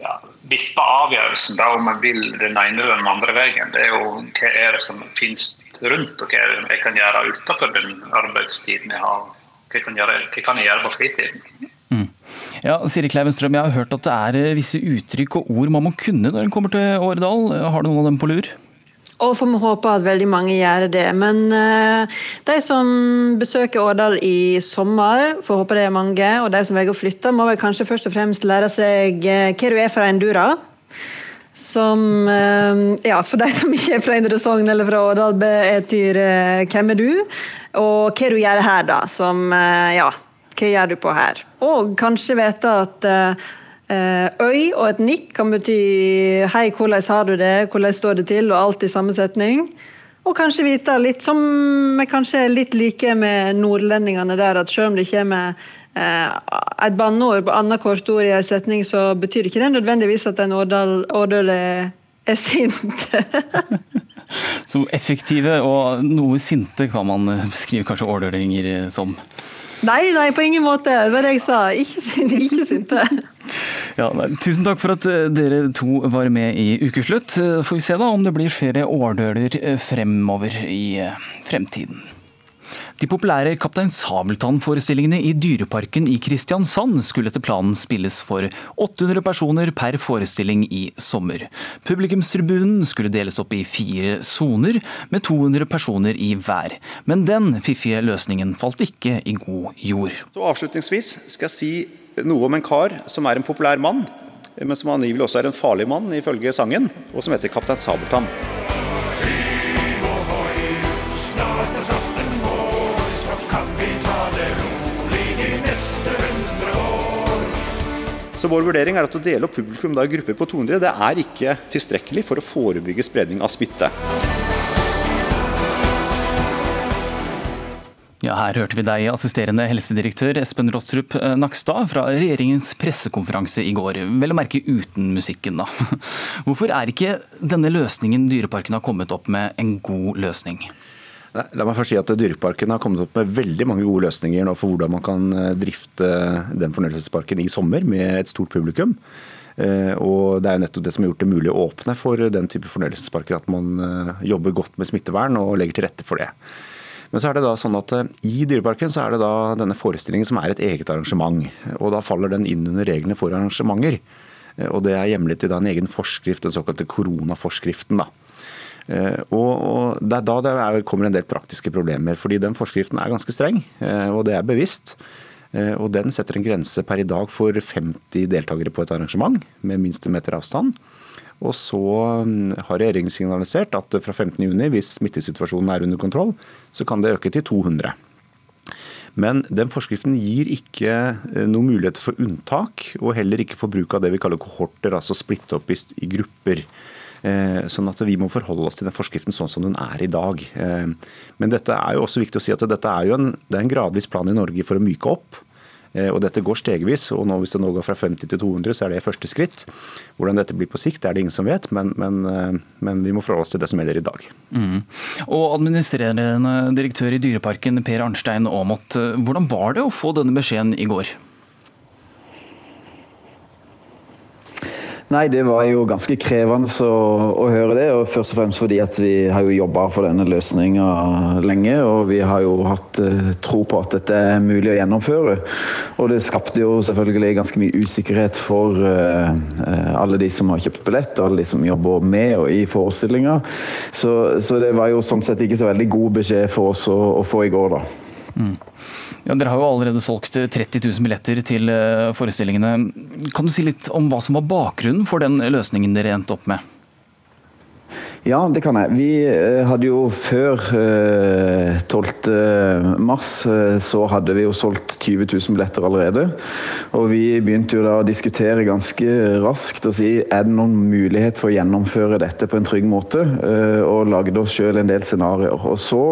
ja, vippe avgjørelsen da om man vil den ene eller den andre veien. Det er jo hva er det som finnes rundt, og hva er det jeg kan gjøre utenfor den arbeidstiden jeg har. Hva kan, gjøre, hva kan jeg gjøre på fritiden? Mm. Ja, Siri Kleivenstrøm, jeg har hørt at det er visse uttrykk og ord man må kunne når en kommer til Åredal. Har du noen av dem på lur? Og får vi håpe at veldig mange gjør det. Men uh, de som besøker Årdal i sommer, får håpe det er mange. Og de som velger å flytte, må vel kanskje først og fremst lære seg uh, hva du er fra Endura. Som uh, Ja, for de [LAUGHS] som ikke er fra Indre Sogn eller fra Årdal, betyr hvem er du? Og hva du gjør her, da. Som ja hva gjør du på her? Og kanskje vite at uh, øy og et nikk kan bety hei, hvordan har du det, hvordan står det til, og alt i samme setning. Og kanskje vite litt som vi kanskje er litt like med nordlendingene der, at selv om det kommer uh, et banneord på annethvert ord i en setning, så betyr ikke det nødvendigvis at en årdøl er, er sint. [LAUGHS] så effektive og noe sinte kan man beskrive kanskje årdølinger som? Nei, nei, på ingen måte. Det var det jeg sa. Ikke, ikke sinte. [LAUGHS] Ja, tusen takk for at dere to var med i Ukeslutt. Får vi se da om det blir flere årdøler fremover i fremtiden. De populære Kaptein Sabeltann-forestillingene i Dyreparken i Kristiansand skulle etter planen spilles for 800 personer per forestilling i sommer. Publikumstribunen skulle deles opp i fire soner, med 200 personer i hver. Men den fiffige løsningen falt ikke i god jord. Så Avslutningsvis skal jeg si noe om en kar som er en populær mann, men som angivelig også er en farlig mann, ifølge sangen, og som heter Kaptein Sabeltann. Så vår vurdering er at å dele opp publikum i grupper på 200 det er ikke tilstrekkelig for å forebygge spredning av smitte. Ja, her hørte vi deg, assisterende helsedirektør Espen Rostrup Nakstad fra regjeringens pressekonferanse i går. Vel å merke uten musikken, da. [LAUGHS] Hvorfor er ikke denne løsningen Dyreparken har kommet opp med en god løsning? La meg først si at Dyreparken har kommet opp med veldig mange gode løsninger nå for hvordan man kan drifte den fornøyelsesparken i sommer med et stort publikum. Og Det er jo nettopp det som har gjort det mulig å åpne for den type fornøyelsesparker, at man jobber godt med smittevern og legger til rette for det. Men så er det da sånn at i Dyreparken så er det da denne forestillingen som er et eget arrangement. og Da faller den inn under reglene for arrangementer. Og Det er hjemlet i da en egen forskrift, den såkalte koronaforskriften. da. Og, og Det er da det er, kommer en del praktiske problemer. fordi Den forskriften er ganske streng, og det er bevisst. Og Den setter en grense per i dag for 50 deltakere på et arrangement med minste meter avstand. Og så mm, har regjeringen signalisert at fra 15.6, hvis smittesituasjonen er under kontroll, så kan det øke til 200. Men den forskriften gir ikke eh, noen muligheter for unntak, og heller ikke for bruk av det vi kaller kohorter, altså splitte opp i, grupper. Eh, sånn at vi må forholde oss til den forskriften sånn som den er i dag. Eh, men dette er jo også viktig å si at dette er jo en, det er en gradvis plan i Norge for å myke opp. Og Dette går stegvis, og nå, hvis det nå går fra 50 til 200, så er det første skritt. Hvordan dette blir på sikt, er det ingen som vet, men, men, men vi må forholde oss til det som gjelder i dag. Mm. Og Administrerende direktør i Dyreparken, Per Arnstein Aamodt, hvordan var det å få denne beskjeden i går? Nei, det var jo ganske krevende å, å, høre det. og Først og fremst fordi at vi har jo jobba for denne løsninga lenge. Og vi har jo hatt uh, tro på at dette er mulig å gjennomføre. Og det skapte jo selvfølgelig ganske mye usikkerhet for uh, alle de som har kjøpt billett, og alle de som jobber med og i forestillinga. Så, så, det var jo sånn sett ikke så veldig god beskjed for oss å, å få i går, da. Mm. Ja, dere har jo allerede solgt 30 000 billetter til eh, forestillingene. Kan du si litt om hva som var bakgrunnen for den løsningen dere endte opp med? Ja, det kan jeg. Vi eh, hadde jo før 12. Eh, mars eh, så hadde vi jo solgt 20 000 billetter allerede. Og vi begynte jo da å diskutere ganske raskt og si er det noen mulighet for å gjennomføre dette på en trygg måte. Og lagde oss sjøl en del scenarioer. Og så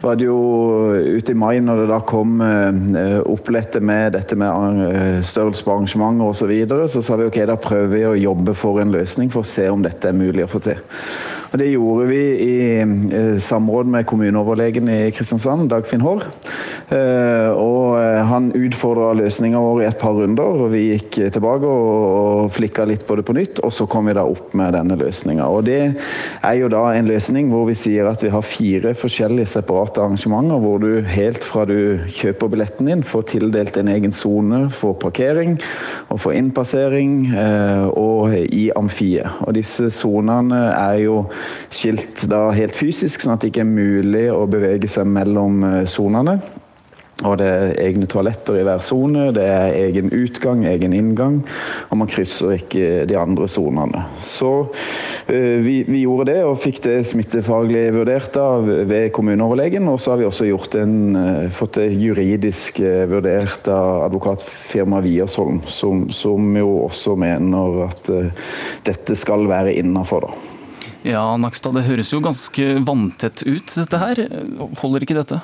var det jo ute i mai, når det da kom opplettet med dette med størrelse på arrangementer osv., så, videre, så sa vi ok, da prøver vi å jobbe for en løsning for å se om dette er mulig å få til. Og Det gjorde vi i eh, samråd med kommuneoverlegen i Kristiansand, Dagfinn Haarr. Eh, og eh, han utfordra løsninga vår i et par runder, og vi gikk tilbake og flikka litt på det på nytt. Og så kom vi da opp med denne løsninga. Og det er jo da en løsning hvor vi sier at vi har fire forskjellige separate arrangementer, hvor du helt fra du kjøper billetten din, får tildelt en egen sone for parkering og for innpassering, og i amfiet. Og disse sonene er jo skilt da helt fysisk, sånn at det ikke er mulig å bevege seg mellom eh, sonene. Og det er egne toaletter i hver sone, det er egen utgang, egen inngang. Og man krysser ikke de andre sonene. Så uh, vi, vi, gjorde det, og fikk det smittefaglig vurdert da ved kommuneoverlegen. Og så har vi også gjort en, uh, fått det juridisk vurdert av advokatfirmaet Wiersholm, som, som, jo også mener at dette skal være innafor, da. Ja, Nakstad, det høres jo ganske vanntett ut, dette her. Holder ikke dette?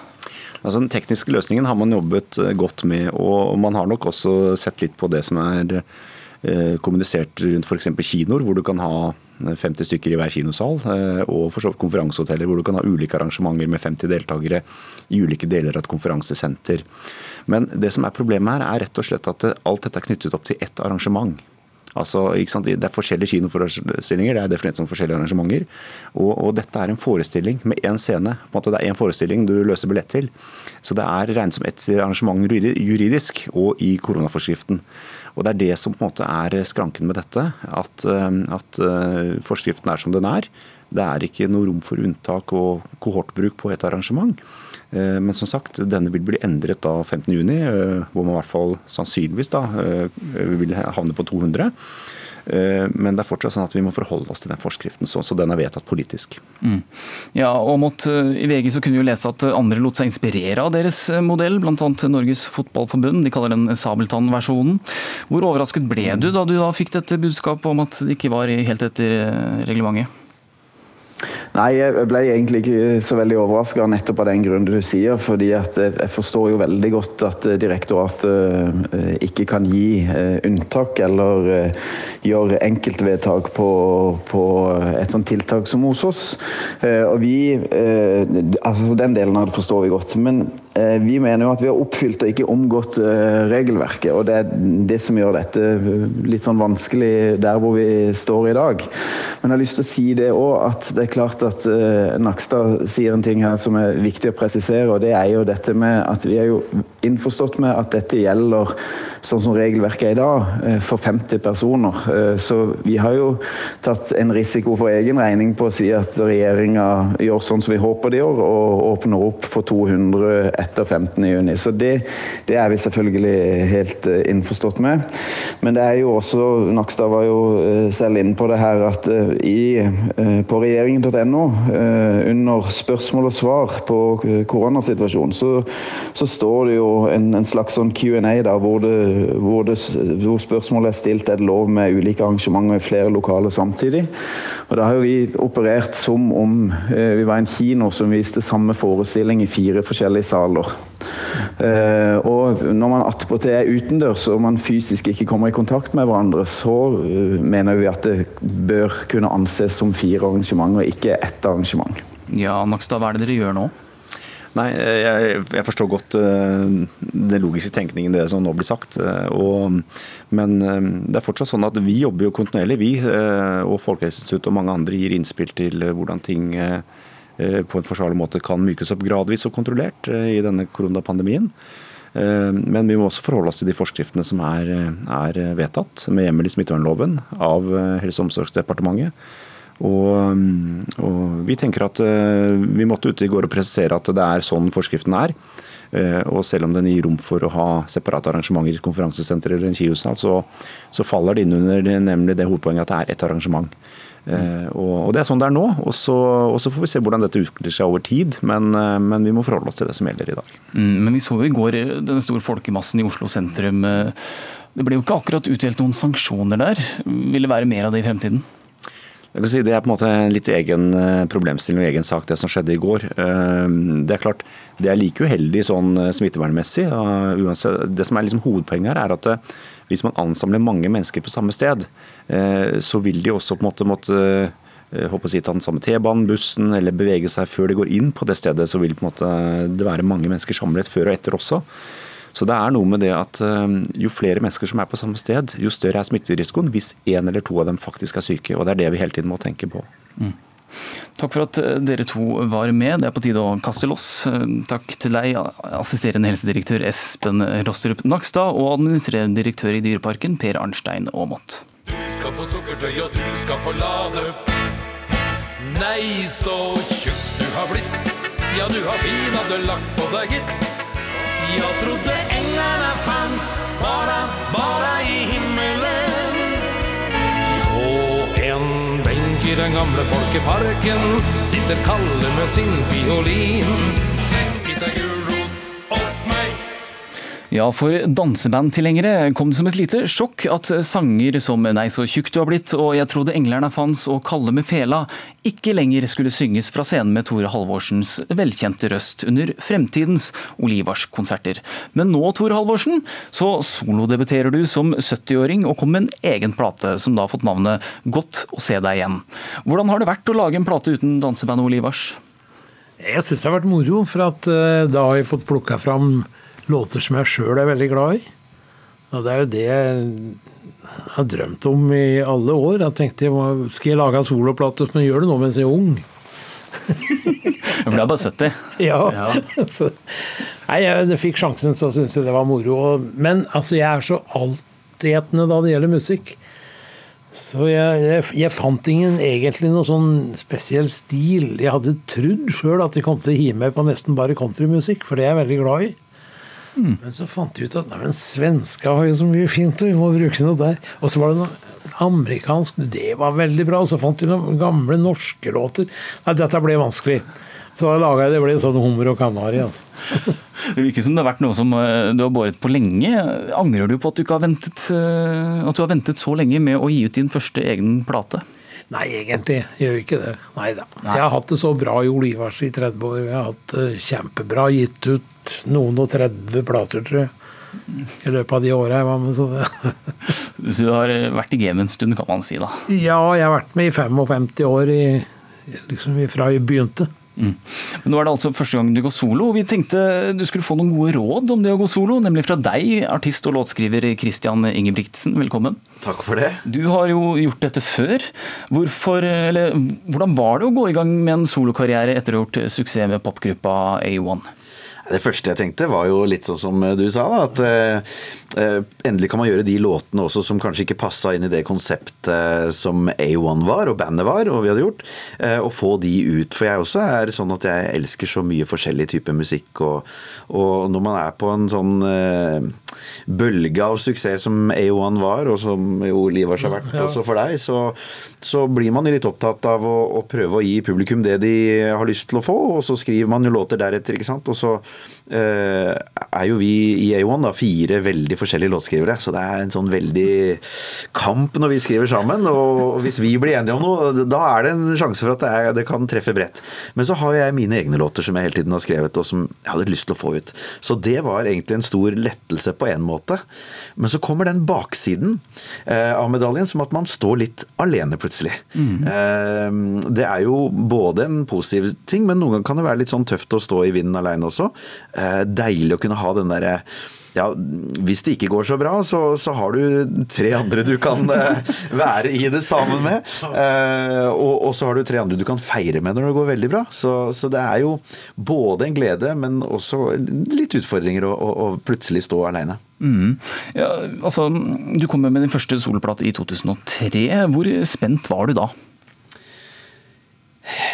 Altså, den tekniske løsningen har man jobbet eh, godt med, og man har nok også sett litt på det som er eh, kommunisert rundt f.eks. kinoer, hvor du kan ha 50 eh, stykker i hver kinosal, og for så vidt konferansehoteller hvor du kan ha ulike arrangementer med 50 deltakere i ulike deler av et konferansesenter. Men det som er problemet her, er rett og slett at alt dette er knyttet opp til ett arrangement. Altså, Det er forskjellige kinoforestillinger, det er definert som forskjellige arrangementer. Og, og dette er en forestilling med én scene. På en måte Det er én forestilling du løser billett til. Så det er regnet som ett arrangement juridisk og i koronaforskriften. Og Det er det som på en måte er skranken med dette. At, eh, at eh, forskriften er som den er. Det er ikke noe rom for unntak og kohortbruk på et arrangement. Eh, men som sagt, denne vil bli endret da 15.6, eh, hvor man i hvert fall sannsynligvis da eh, vil havne på 200. Men det er fortsatt sånn at vi må forholde oss til den forskriften så den er vedtatt politisk. Mm. Ja, og mot, I VG så kunne vi jo lese at andre lot seg inspirere av deres modell, bl.a. Norges Fotballforbund. De kaller den Sabeltann-versjonen. Hvor overrasket ble du da du da fikk dette budskapet om at det ikke var helt etter reglementet? Nei, jeg ble egentlig ikke så veldig overraska nettopp av den grunnen du sier. fordi jeg forstår jo veldig godt at direktoratet eh, ikke kan gi eh, unntak eller eh, gjøre enkeltvedtak på, på et sånt tiltak som hos oss. Og vi Altså, den delen av det forstår vi godt. Men vi mener jo at vi har oppfylt og ikke omgått regelverket. Og det er det som gjør dette litt sånn vanskelig der hvor vi står i dag. Men jeg har lyst til å si det òg, at det er klart at Nakstad sier en ting her som er viktig å presisere, og det er jo dette med at vi er jo innforstått med at dette gjelder sånn som regelverket er i dag, eh, for 50 personer. Eh, Så vi har jo tatt en risiko for egen regning på å si at regjeringa gjør sånn som vi håper de gjør, og åpner opp for 200 etter 15.6. Så det, det er vi selvfølgelig helt eh, innforstått med. Men det er jo også, Nakstad var jo eh, selv inne på det her, at eh, i, på regjeringen.no, under spørsmål og svar på koronasituasjonen, så, så står det jo en, en slags sånn Q&A da, hvor, det, hvor, det, hvor spørsmålet er stilt er det lov med ulike arrangementer i flere lokaler samtidig. Og da har jo vi operert som om vi var en kino som viste samme forestilling i fire forskjellige saler. Eh, og når man attpåtil er utendørs og man fysisk ikke kommer i kontakt med hverandre, så uh, mener vi at det bør kunne anses som fire arrangementer, ikke ett arrangement. Ja, Nakstad, hva er det dere gjør nå? Nei, jeg, jeg forstår godt uh, den logiske tenkningen det som nå blir sagt. Uh, og, men uh, det er fortsatt sånn at vi jobber jo kontinuerlig, vi og Folkehelseinstituttet og mange andre gir innspill til hvordan ting på en forsvarlig måte kan mykes opp gradvis og kontrollert i denne koronapandemien. Men vi må også forholde oss til de forskriftene som er, er vedtatt med hjemmel i smittevernloven av Helse- og omsorgsdepartementet. Og, og, vi tenker at vi måtte ute i går og presisere at det er sånn forskriften er. Og selv om den gir rom for å ha separate arrangementer i et konferansesenter eller en kiosal, så, så, faller det inn under nemlig det hovedpoenget at det er ett arrangement. Mm. Og, Det er sånn det er nå. Og så, og så, får vi se hvordan dette utvikler seg over tid. Men, men, vi må forholde oss til det som gjelder i dag. Mm, men vi så jo i går denne store folkemassen i Oslo sentrum. Det ble jo ikke akkurat utdelt noen sanksjoner der. Vil det være mer av det i fremtiden? Si, det er på en måte en litt egen problemstilling og egen sak, det som skjedde i går. Det er klart, det er like uheldig sånn smittevernmessig. Det som er liksom hovedpoenget her, er at hvis man ansamler mange mennesker på samme sted, så vil de også på en måte måtte håper å si, ta den samme T-banen, bussen eller bevege seg før de går inn på det stedet. Så vil måte det være mange mennesker samlet før og etter også. Så det er noe med det at jo flere mennesker som er på samme sted, jo større er smitterisikoen hvis én eller to av dem faktisk er syke. Og det er det vi hele tiden må tenke på. Mm. Takk for at dere to var med. Det er på tide å kaste loss. Takk til deg, assisterende helsedirektør Espen Rostrup Nakstad, og administrerende direktør i Dyreparken, Per Arnstein Aamodt. Du skal få sukkertøy, og du skal få lade. Nei, så tjukk du har blitt. Ja, du har pinadø lagt på deg, gitt. Jeg trodde englene fanns bara, bara i himmelen. Og en i den gamle folkeparken sitter Kalle med sin fiolin. Ja, for dansebandtilhengere kom det som et lite sjokk at sanger som 'Nei, så tjukk du har blitt' og 'Jeg trodde englerne fanns' og 'Kalle med fela' ikke lenger skulle synges fra scenen med Tore Halvorsens velkjente røst under fremtidens Olivars-konserter. Men nå, Tore Halvorsen, så solodebuterer du som 70-åring og kom med en egen plate som da har fått navnet 'Godt å se deg igjen'. Hvordan har det vært å lage en plate uten dansebandet Olivars? Jeg syns det har vært moro, for at uh, da har jeg fått plukka fram låter som jeg sjøl er veldig glad i. Og det er jo det jeg har drømt om i alle år. Jeg tenkte skal jeg lage en soloplate som jeg gjør det nå mens jeg er ung? [LAUGHS] For du er bare 70? Ja. ja. [LAUGHS] så, nei, jeg fikk sjansen, så syntes jeg det var moro. Men altså, jeg er så altetende da det gjelder musikk. Så jeg, jeg, jeg, fant ingen egentlig noe sånn spesiell stil. Jeg hadde trodd sjøl at jeg kom til å hive meg på nesten bare countrymusikk, for det er jeg veldig glad i. Mm. Men så fant jeg ut at nei, svenska har jo så mye fint, vi må bruke noe der. Og så var det noe amerikansk, det var veldig bra. Og så fant jeg noen gamle norske låter. Nei, dette ble vanskelig. Så da laga jeg det ble sånn hummer og kanari. Altså. [LAUGHS] Det virker som det har vært noe som du har båret på lenge. Angrer du på at du, ikke har ventet, at du har ventet så lenge med å gi ut din første egen plate? Nei, egentlig gjør gjør ikke det. Nei da. Jeg har hatt det så bra i Olivars i 30 år. Jeg har hatt det kjempebra. Gitt ut noen og 30 plater, tror jeg. I løpet av de åra jeg var med. Så, det. [LAUGHS] så du har vært i gamet en stund, kan man si da? Ja, jeg har vært med i 55 år, i, liksom fra jeg begynte. Mm. Men nå er det altså første gang du går solo. Vi tenkte du skulle få noen gode råd om det å gå solo, nemlig fra deg, artist og låtskriver Christian Ingebrigtsen. Velkommen. Takk for det. Du har jo gjort dette før. Hvorfor, eller, hvordan var det å gå i gang med en solokarriere etter å ha gjort suksess med popgruppa A1? Det første jeg tenkte, var jo litt sånn som du sa, da, at eh, endelig kan man gjøre de låtene også som kanskje ikke passa inn i det konseptet som A1 var, og bandet var, og vi hadde gjort, eh, og få de ut. For jeg også er sånn at jeg elsker så mye forskjellig type musikk, og, og når man er på en sånn eh, bølge av suksess som A1 var, og som jo Livars har vært også for deg, så, så blir man litt opptatt av å, å prøve å gi publikum det de har lyst til å få, og så skriver man jo låter deretter, ikke sant. Og så eh, er jo vi i A1 da fire veldig forskjellige låtskrivere, så det er en sånn veldig kamp når vi skriver sammen. Og hvis vi blir enige om noe, da er det en sjanse for at det, er, det kan treffe bredt. Men så har jeg mine egne låter som jeg hele tiden har skrevet, og som jeg hadde lyst til å få ut. Så det var egentlig en stor lettelse på en måte. Men så kommer den baksiden eh, av medaljen, som at man står litt alene plutselig. Eh, det er jo både en positiv ting, men noen ganger kan det være litt sånn tøft å stå i vinden alene også. Eh, deilig å kunne ha den derre ja, Hvis det ikke går så bra, så, så har du tre andre du kan eh, [LAUGHS] være i det sammen med. Eh, og, og så har du tre andre du kan feire med når det går veldig bra. Så, så det er jo både en glede, men også litt utfordringer å, å, å plutselig stå alene. Mm. Ja, altså, du kom med din første soloplate i 2003. Hvor spent var du da?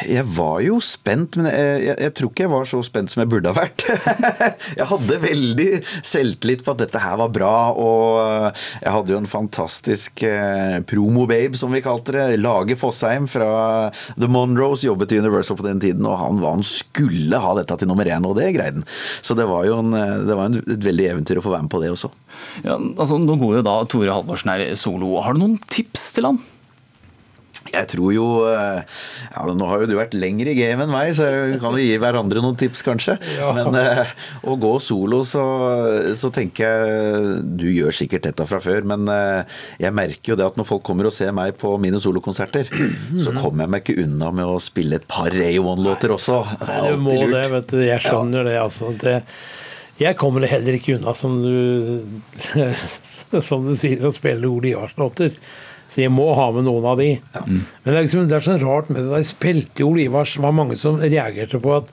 Jeg var jo spent, men jeg, jeg, jeg tror ikke jeg var så spent som jeg burde ha vært. [LAUGHS] jeg hadde veldig selvtillit på at dette her var bra, og jeg hadde jo en fantastisk eh, promo-babe, som vi kalte det. Lage Fossheim fra The Monroes jobbet i Universal på den tiden, og han, han skulle ha dette til nummer én, og det greide han. Så det var jo en, det var en, et veldig eventyr å få være med på det også. Ja, altså, nå går jo da Tore Halvorsen her solo. Har du noen tips til han? Jeg tror jo eh, ja, Nå har jo du vært lenger i gamet enn meg, så kan vi gi hverandre noen tips, kanskje. Ja. Men eh, å gå solo, så, så tenker jeg Du gjør sikkert dette fra før, men eh, jeg merker jo det at når folk kommer og ser meg på mine solokonserter, så kommer jeg meg ikke unna med å spille et par A1-låter også. Det er Nei, du må lurt. det, vet du. Jeg skjønner det, altså. Det, jeg kommer heller ikke unna, som du, [LAUGHS] som du sier, å spille Ole Ivars-låter. Så jeg må ha med noen av de. Men det er, liksom, det er sånn rart med det. Da jeg spilte i Olivars var mange som reagerte på at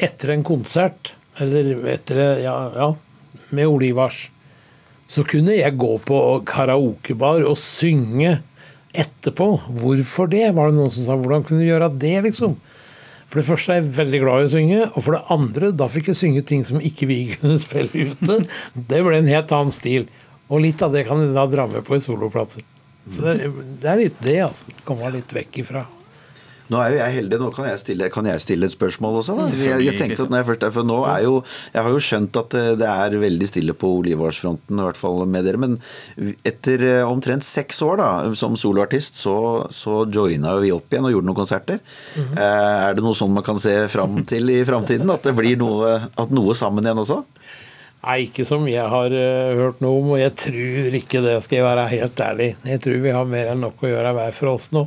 etter en konsert, eller etter ja, ja, med Olivars, så kunne jeg gå på karaokebar og synge etterpå. Hvorfor det? Var det noen som sa hvordan kunne du gjøre det, liksom? For det første er jeg veldig glad i å synge, og for det andre, da fikk jeg synge ting som ikke vi [LAUGHS] kunne spille ute. Det ble en helt annen stil. Og litt av det kan jeg da dra med på i soloplater. Så det er, det er litt det, altså. Komme litt vekk ifra. Nå er jo jeg heldig, nå kan jeg stille, kan jeg stille et spørsmål også. Da? Jeg, jeg tenkte at når jeg først er, for nå er jo, Jeg har jo skjønt at det, det er veldig stille på Olivarsfronten, i hvert fall med dere. Men etter eh, omtrent seks år da, som soloartist, så, så joina vi opp igjen og gjorde noen konserter. Mm -hmm. Er det noe sånn man kan se fram til i framtiden? At det blir noe, at noe sammen igjen også? Nei, ikke som jeg har uh, hørt noe om, og jeg tror ikke det, skal jeg være helt ærlig. Jeg tror vi har mer enn nok å gjøre hver for oss nå.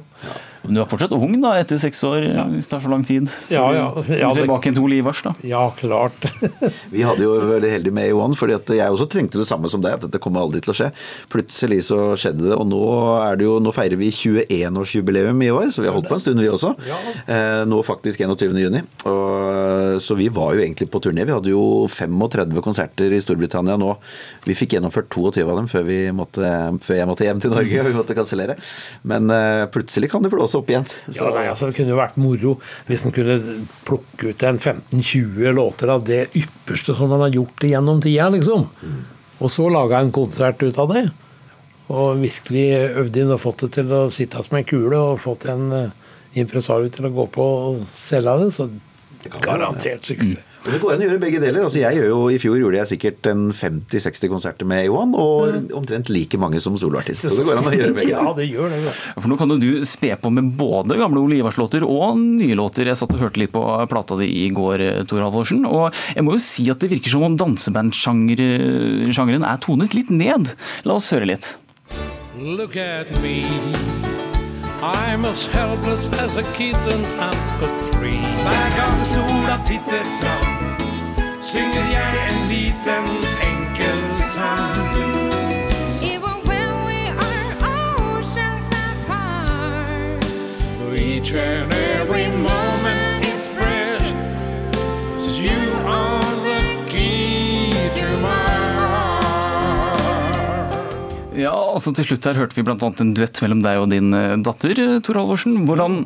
Men du er fortsatt ung da, etter seks år, hvis det tar så lang tid. Ja, ja. Ja, det- Tilbake til Ole da. Ja, klart. [LAUGHS] Vi hadde jo veldig heldig med A1, fordi at jeg også trengte det samme som deg, at dette kommer aldri til å skje. Plutselig så skjedde det, og nå, er det jo, nå feirer vi 21-årsjubileum i år, så vi har holdt på en stund vi også. Eh, nå faktisk 21. juni. Og, så vi var jo egentlig på turné. Vi hadde jo 35 konserter i Storbritannia nå. Vi fikk gjennomført 22 av dem før, vi måtte, før jeg måtte hjem til Norge og vi måtte kansellere. Men eh, plutselig kan det blåse opp igjen. Ja, nei, altså Det kunne jo vært moro hvis en kunne plukke ut en 15-20 låter av det ypperste som han har gjort gjennom tida, liksom. Og så laga en konsert ut av det. Og virkelig øvd inn og fått det til å sitte som en kule og fått en uh, impresario til å gå på og selge det. Så garantert suksess. Det går an å gjøre begge deler. Altså jeg gjør jo, I fjor gjorde jeg sikkert en 50-60 konserter med A1, og omtrent like mange som soloartist. Så det går an å [LAUGHS] gjøre begge deler. Ja, det gjør det. Ja. For nå kan jo du spe på med både gamle Ole Ivars-låter og nye låter. Jeg satt og hørte litt på plata di i går, Tor Halvorsen. Og jeg må jo si at det virker som om dansebandsjangeren er tonet litt ned. La oss høre litt. Look at me. I'm as helpless as a kitten up a tree. Hver gang sola titter fram, synger jeg en liten enkel sang. Even when we are oceans apart, For each and altså Til slutt her hørte vi bl.a. en duett mellom deg og din eh, datter, eh, Tor Halvorsen. Hvordan,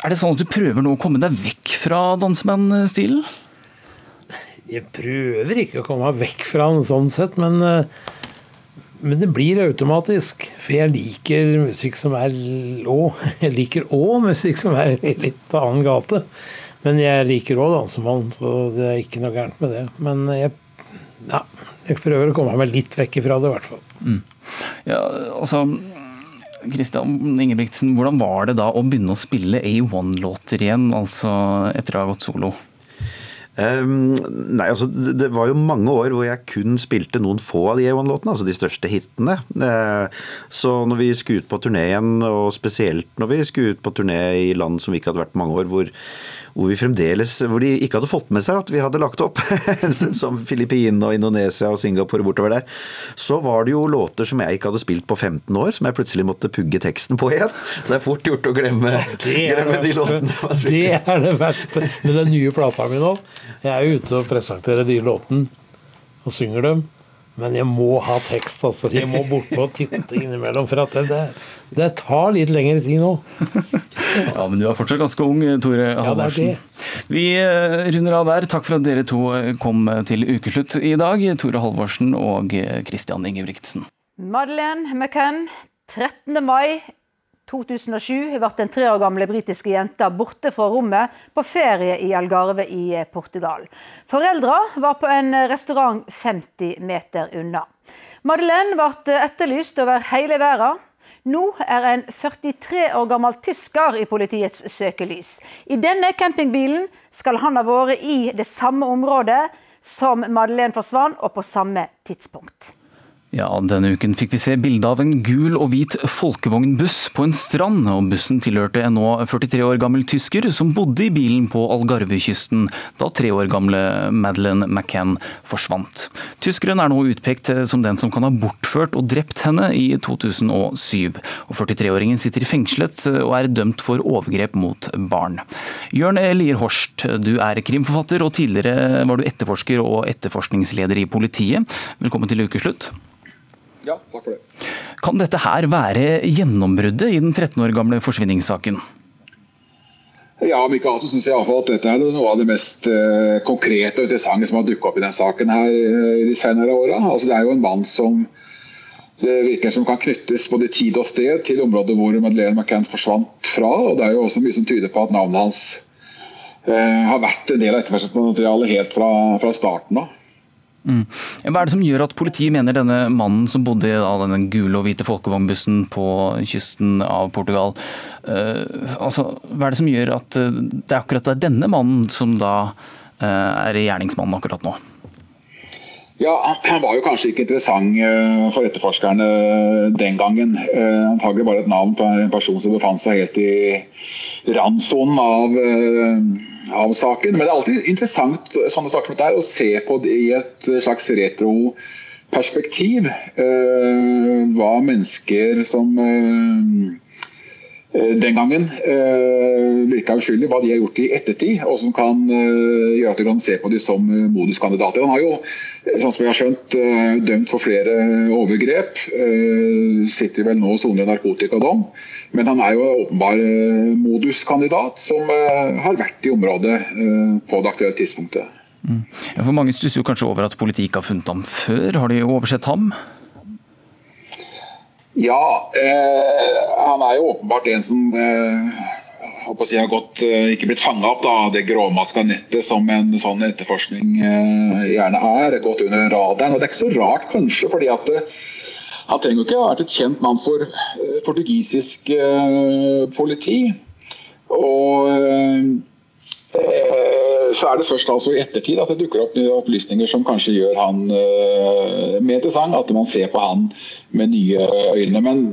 er det sånn at du prøver nå å komme deg vekk fra dansebandstilen? Jeg prøver ikke å komme meg vekk fra den sånn sett, men, eh, men det blir automatisk. For jeg liker musikk som er lå. [LAUGHS] Jeg liker òg musikk som er i litt annen gate. Men jeg liker òg dansemann, så det er ikke noe gærent med det. Men jeg, ja, jeg prøver å komme meg litt vekk ifra det, i hvert fall. Mm. Ja, altså... Kristian Ingebrigtsen, hvordan var det da å begynne å spille A1-låter igjen, altså etter å ha gått solo? Um, nei, altså det, var jo mange år hvor jeg kun spilte noen få av de A1-låtene, altså de største hitene. Uh, så når vi skulle ut på turné igjen, og spesielt når vi skulle ut på turné i land som vi ikke hadde vært mange år, hvor, hvor vi fremdeles, hvor de ikke hadde fått med seg at vi hadde lagt opp, [LAUGHS] som Filippinene og Indonesia og Singapore bortover der, så var det jo låter som jeg ikke hadde spilt på 15 år, som jeg plutselig måtte pugge teksten på igjen. Så det er fort gjort å glemme, glemme de låtene. Det er det verste med den nye plata mi nå. Jeg er ute og presenterer de låtene og synger dem. Men jeg må ha tekst, altså. Jeg må bortpå og titte innimellom. For at det, det, det tar litt lengre tid nå. [LAUGHS] Ja, men du er fortsatt ganske ung, Tore Halvorsen. Ja, Vi eh, runder av der. Takk for at dere to eh, kom til ukeslutt i dag. Tore Halvorsen og Christian Ingebrigtsen. Madeleine McCann, 13. mai 2007 ble den tre år gamle britiske jenta borte fra rommet på ferie i Algarve i Portugal. Foreldra var på en restaurant 50 meter unna. Madeleine ble etterlyst over hele verden. Nå er en 43 år gammel tysker i politiets søkelys. I denne campingbilen skal han ha vært i det samme området som Madeleine forsvant, og på samme tidspunkt. Ja, Denne uken fikk vi se bilde av en gul og hvit folkevognbuss på en strand. og Bussen tilhørte en nå 43 år gammel tysker som bodde i bilen på Algarvekysten da tre år gamle Madeleine McCann forsvant. Tyskeren er nå utpekt som den som kan ha bortført og drept henne i 2007. Og 43-åringen sitter i fengslet og er dømt for overgrep mot barn. Jørn Lier Horst, du er krimforfatter og tidligere var du etterforsker og etterforskningsleder i politiet. Velkommen til ukeslutt. Ja, takk for det. Kan dette her være gjennombruddet i den 13 år gamle forsvinningssaken? Ja, om ikke annet så syns jeg iallfall at dette er noe av det mest uh, konkrete og interessante som har dukket opp i denne saken her i de senere åra. Altså, det er jo en mann som det virker som kan knyttes både tid og sted til området hvor Madeleine McCann forsvant fra. og Det er jo også mye som tyder på at navnet hans eh, har vært en del av etterforskningsmaterialet helt fra, fra starten av. Mm. Hva er det som gjør at politiet mener denne mannen som bodde i denne gule og hvite folkevognbussen på kysten av Portugal uh, altså, Hva er det som gjør at uh, det er akkurat denne mannen som da uh, er gjerningsmannen akkurat nå? Ja, Han var jo kanskje ikke interessant for etterforskerne den gangen. Antagelig bare et navn på en person som befant seg helt i randsonen av av saken. Men det er alltid interessant sånne saker som dette å se på det i et slags retroperspektiv. Hva mennesker som den gangen uh, virka uskyldig, hva de har gjort i ettertid, og som kan uh, gjøre at du kan se på dem som moduskandidater. Han har jo, sånn som jeg har skjønt, dømt for flere overgrep. sitter vel nå og soner narkotikadom. Men han er jo åpenbar eh, moduskandidat som eh, har vært i området eh, på det aktuelle tidspunktet. Mm. For Mange stusser kanskje over at politiet ikke har funnet ham før. Har de oversett ham? Ja, eh, han er jo åpenbart en som eh, si, har gått, eh, ikke blitt fanga opp av det gråmaska nettet som en sånn etterforskning gjerne er. Gått under radaren. Og Det er ikke så rart, kanskje, fordi at han trenger jo ikke å ha vært et kjent mann for uh, portugisisk uh, politi. Og så er det først altså i ettertid at det dukker opp opplysninger som kanskje gjør han mer interessant. At man ser på han med nye øyne. Men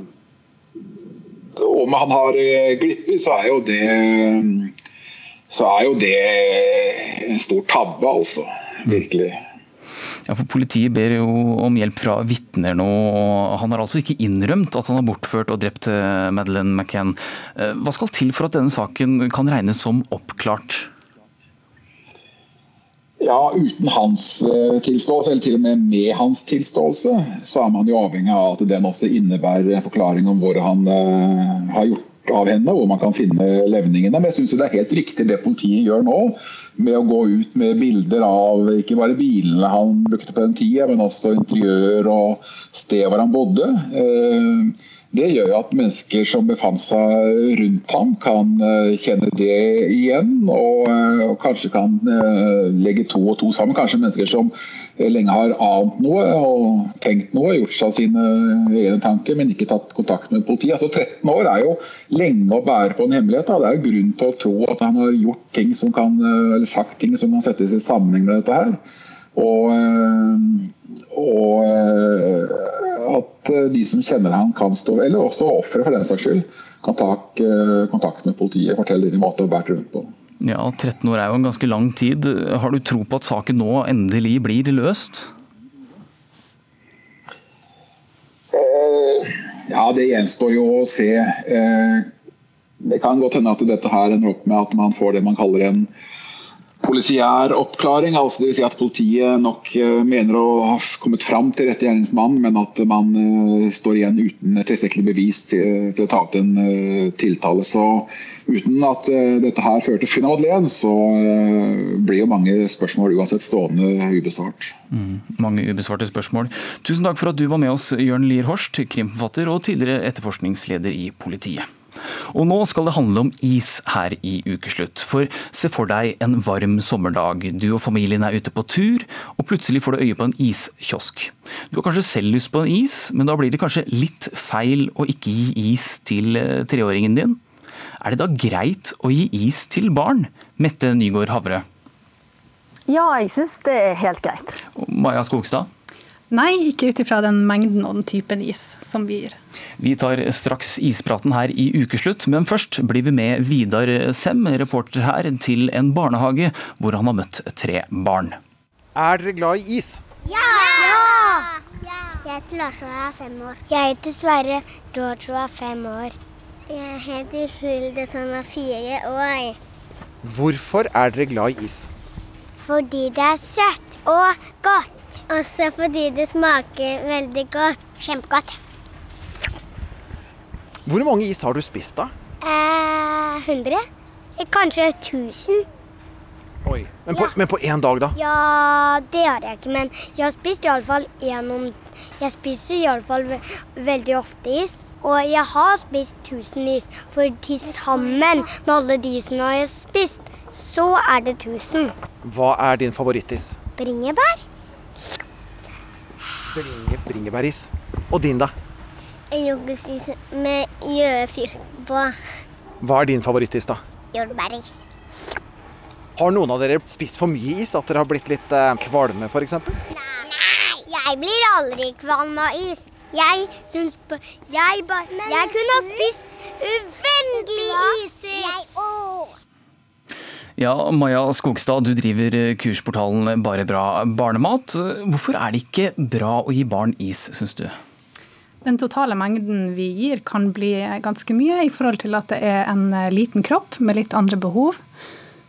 om han har glippet, så er jo det så er jo det en stor tabbe, altså. Virkelig. Ja, for Politiet ber jo om hjelp fra vitner nå. og Han har altså ikke innrømt at han har bortført og drept eh, Madeleine McCann. Eh, hva skal til for at denne saken kan regnes som oppklart? Ja, uten hans eh, tilståelse, eller til og med med hans tilståelse, så er man jo avhengig av at den også innebærer en forklaring om hvor han eh, har gjort av henne, hvor man kan finne levningene. Men jeg syns det er helt riktig det politiet gjør nå, med å gå ut med bilder av ikke bare bilene han brukte på den tida, men også interiør og sted hvor han bodde. Eh, det gjør at mennesker som befant seg rundt ham, kan eh, kjenne det igjen. Og, eh, kanskje kan eh, legge to og to sammen. Kanskje mennesker som lenge har ant noe og tenkt noe, gjort seg sine egne tanker, men ikke tatt kontakt med politiet. Altså 13 år er jo lenge å bære på en hemmelighet. Da. Det er jo grunn til å tro at han har gjort ting som kan, eller sagt ting som kan settes i sammenheng med dette her. Og, eh, og eh, at de som kjenner han kan stå, eller også ofre for den saks skyld, kan ta eh, kontakt med politiet fortelle fortelle hva måte å bære rundt på. Ja, 13 år er jo en ganske lang tid. Har du tro på at saken nå endelig blir løst? Ja, det gjenstår jo å se. Det kan godt hende at dette her ender opp med at man får det man kaller en polisiær oppklaring. altså Dvs. Si at politiet nok eh, mener å ha kommet fram til rette gjerningsmann, men at man eh, står igjen uten tilstrekkelig bevis til, til å ta ut en eh, tiltale. Så uten at eh, dette her fører til funn av så eh, blir jo mange spørsmål uansett stående ubesvart. Mm, mange ubesvarte spørsmål. Tusen takk for at du var med oss, Jørn Lier Horst, krimforfatter og tidligere etterforskningsleder i politiet. Og nå skal det handle om is her i ukeslutt. For se for deg en varm sommerdag. Du og familien er ute på tur, og plutselig får du øye på en iskiosk. Du har kanskje selv lyst på en is, men da blir det kanskje litt feil å ikke gi is til eh, treåringen din? Er det da greit å gi is til barn? Mette Nygaard Havre. Ja, jeg syns det er helt greit. Og Maja Skogstad? Nei, ikke ut ifra den mengden og den typen is som vi gir. Vi tar straks ispraten her i ukeslutt, men først blir vi med Vidar Sem, reporter her, til en barnehage hvor han har møtt tre barn. Er dere glad i is? Ja! Jeg heter Lars og jeg er fem år. Jeg heter Sverre George og er fem år. Jeg heter Hulde som er fire år. Hvorfor er dere glad i is? Fordi det er søtt og godt. Også fordi det smaker veldig godt. Kjempegodt. Hvor mange is har du spist, da? Eh, 100? Eh, Kanskje 1000? Oi. Men på, men på én dag, da? Ja, det har jeg ikke, men jeg har spist iallfall én om Jeg spiser iallfall ve veldig ofte is. Og jeg har spist 1000 is, for til sammen med alle de isene jeg har spist, så er det 1000. Hva er din favorittis? Bringebær? Bringe, bringebæris. Og din, da? Jordbæris med gjøfyr på. Hva er din favorittis, da? Jordbæris. Har noen av dere spist for mye is? At dere har blitt litt eh, kvalme, f.eks.? Jeg blir aldri kvalm av is. Jeg syns på Jeg, bare jeg kunne ha spist uendelig iser. Ja, Maja Skogstad, du driver kursportalen Bare bra barnemat. Hvorfor er det ikke bra å gi barn is, syns du? Den totale mengden vi gir kan bli ganske mye i forhold til at det er en liten kropp med litt andre behov.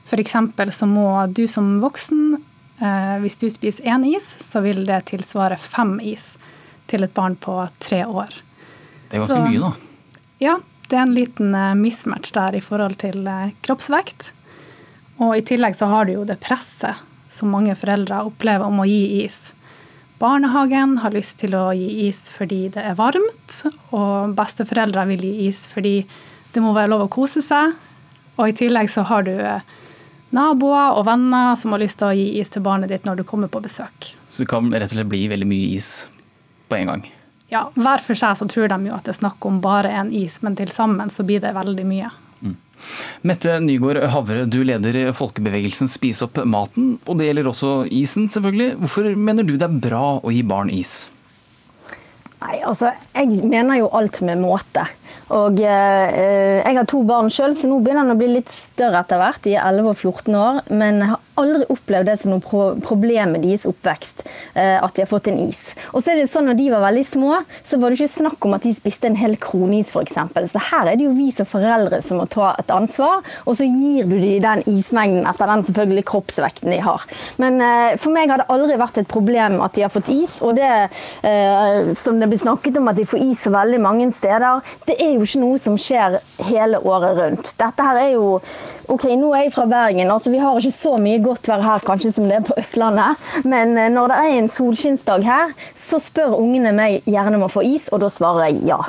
F.eks. så må du som voksen, eh, hvis du spiser én is, så vil det tilsvare fem is til et barn på tre år. Det er ganske Så- mye, da. Ja, det er en liten eh, mismatch der i forhold til eh, kroppsvekt. Og i tillegg så har du jo det presset som mange foreldre opplever om å gi is. Barnehagen har lyst til å gi is fordi det er varmt, og besteforeldre vil gi is fordi det må være lov å kose seg. Og i tillegg så har du eh, naboer og venner som har lyst til å gi is til barnet ditt når du kommer på besøk. Så det kan rett og slett bli veldig mye is på en gang. Ja, Hver for seg så tror de jo at det er snakk om bare en is, men til sammen så blir det veldig mye. Mette Nygaard Havre, du leder folkebevegelsen Spis opp maten, og det gjelder også isen, selvfølgelig. Hvorfor mener du det er bra å gi barn is? Nei, altså, Jeg mener jo alt med måte. Og eh, Jeg har to barn sjøl, så nå begynner han å bli litt større etter hvert. De er 11 og 14 år. Men jeg har aldri opplevd det som noe pro problem med deres oppvekst. eh, at de har fått en is. Og så er det jo sånn Når de var veldig små, så var det ikke snakk om at de spiste en hel kronis f.eks. Så her er det jo vi som foreldre som må ta et ansvar, og så gir du dem den ismengden etter den selvfølgelig kroppsvekten de har. Men eh, for meg har det aldri vært et problem at de har fått is. Og det eh, som det blir snakket om at de får is så veldig mange steder, det er jo ikke noe som skjer hele året rundt. Dette her er jo Ok, nå er jeg fra Bergen, altså vi har ikke så mye godt vær her kanskje som det er på Østlandet. Men eh, når det er en solskinnsdag her, så spør ungene meg gjerne om å få is, og da svarer jeg ja.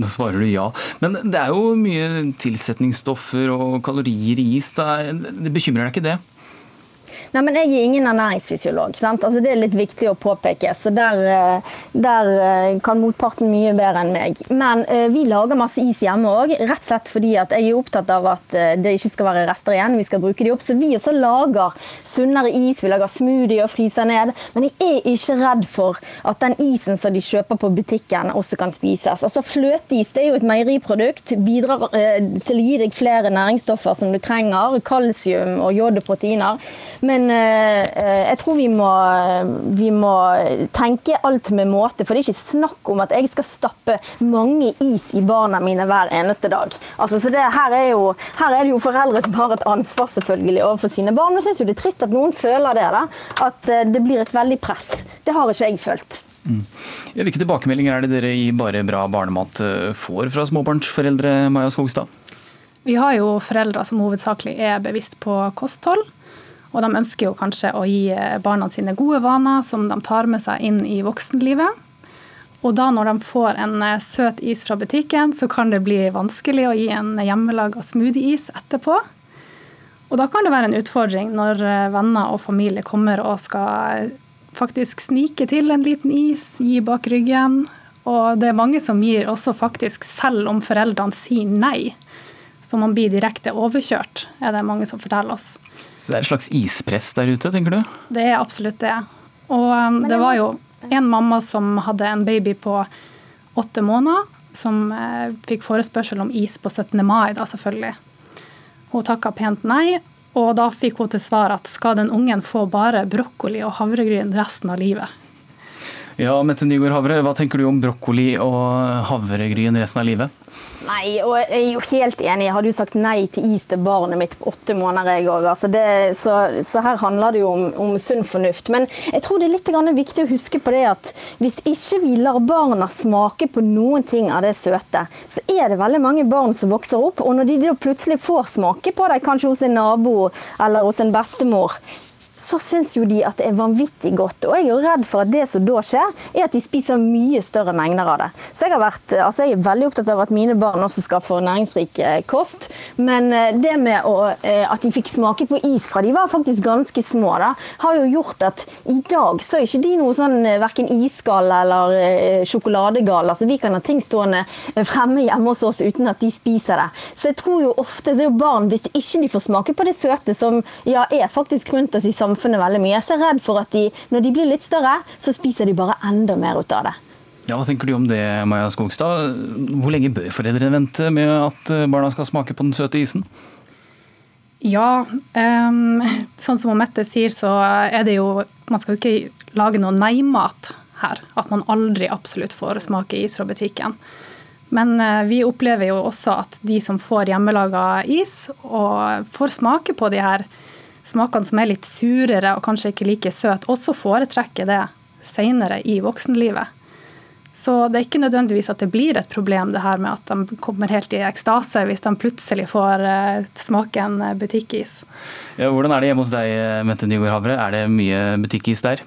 Da svarer du ja. Men det er jo mye tilsetningsstoffer og kalorier i is. Det bekymrer deg ikke det? Nei, men Jeg er ingen ernæringsfysiolog. sant? Altså Det er litt viktig å påpeke. så Der, eh, der eh, kan motparten mye bedre enn meg. Men eh, vi lager masse is hjemme òg, rett og slett fordi at jeg er opptatt av at det ikke skal være rester igjen. Vi skal bruke de opp. Så vi også lager sunnere is. Vi lager smoothie og fryser ned. Men jeg er ikke redd for at den isen som de kjøper på butikken, også kan spises. Altså Fløteis det er jo et meieriprodukt. Bidrar til å gi deg flere næringsstoffer som du trenger. Kalsium og jod og proteiner. Men men eh, jeg tror vi må, vi må, tenke alt med måte. For det er ikke snakk om at jeg skal stappe mange is i barna mine hver eneste dag. Altså, så det, her, er jo, her, er det jo foreldre som har et ansvar selvfølgelig overfor sine barn. Jeg syns det er trist at noen føler det. da, At eh, det blir et veldig press. Det har ikke jeg følt. Mm. Hvilke tilbakemeldinger er det dere i Bare bra barnemat eh, får fra småbarnsforeldre, Maja Skogstad? Vi har jo foreldre som hovedsakelig er bevisst på kosthold. Og de ønsker jo kanskje å gi barna sine gode vaner som de tar med seg inn i voksenlivet. Og da når de får en eh, søt is fra butikken, så kan det bli vanskelig å gi en hjemmelaga smoothieis etterpå. Og da kan det være en utfordring når eh, venner og familie kommer og skal faktisk snike til en liten is, gi bak ryggen. Og det er mange som gir også faktisk selv om foreldrene sier nei. Så man blir direkte overkjørt, er det mange som forteller oss. Så det er et slags ispress der ute, tenker du? Det er absolutt det. Og um, det var jo en mamma som hadde en baby på åtte måneder, som eh, fikk forespørsel om is på 17. mai, da selvfølgelig. Hun takka pent nei, og da fikk hun til svar at skal den ungen få bare brokkoli og havregryn resten av livet? Ja, Mette Nygaard Havre, hva tenker du om brokkoli og havregryn resten av livet? Nei, og jeg er jo helt enig. Jeg hadde jo sagt nei til is til barnet mitt på åtte måneder. jeg også. Altså det, så, så, her handler det jo om, om, sunn fornuft. Men jeg tror det er litt viktig å huske på det at hvis ikke vi lar barna smake på noen ting av det søte, så er det veldig mange barn som vokser opp, og når de plutselig får smake på det, kanskje hos en nabo eller hos en bestemor, så syns jo de at det er vanvittig godt. Og jeg er jo redd for at det som da skjer, er at de spiser mye større mengder av det. Så jeg, vært, altså jeg er veldig opptatt av at mine barn også skal få næringsrik eh, kost. Men eh, det med å, eh, at de fikk smake på is fra de var faktisk ganske små, da, har jo gjort at i dag så er ikke de noe sånn verken isgal eller sjokoladegal. Altså vi kan ha ting stående fremme hjemme hos oss uten at de spiser det. Så jeg tror jo ofte så er jo barn, hvis ikke de får smake på det søte som ja, er faktisk rundt oss i samfunnet, samfunnet veldig mye. Så jeg er redd for at de, når de blir litt større, så spiser de bare enda mer ut av det. Ja, Hva tenker du om det, Maja Skogstad? Hvor lenge bør foreldrene vente med at barna skal smake på den søte isen? Ja, um, sånn som Mette sier, så er det jo Man skal jo ikke lage noe nei-mat her. At man aldri absolutt får smake is fra butikken. Men uh, vi opplever jo også at de som får hjemmelaga is, og får smake på de her smakene som er litt surere og kanskje ikke like søte, også foretrekker det senere i voksenlivet. Så det er ikke nødvendigvis at det blir et problem det her med at de kommer helt i ekstase hvis de plutselig får eh, smake en eh, butikkis. Ja, hvordan er det hjemme hos deg, Mette Nygaard Havre? Er det mye butikkis der?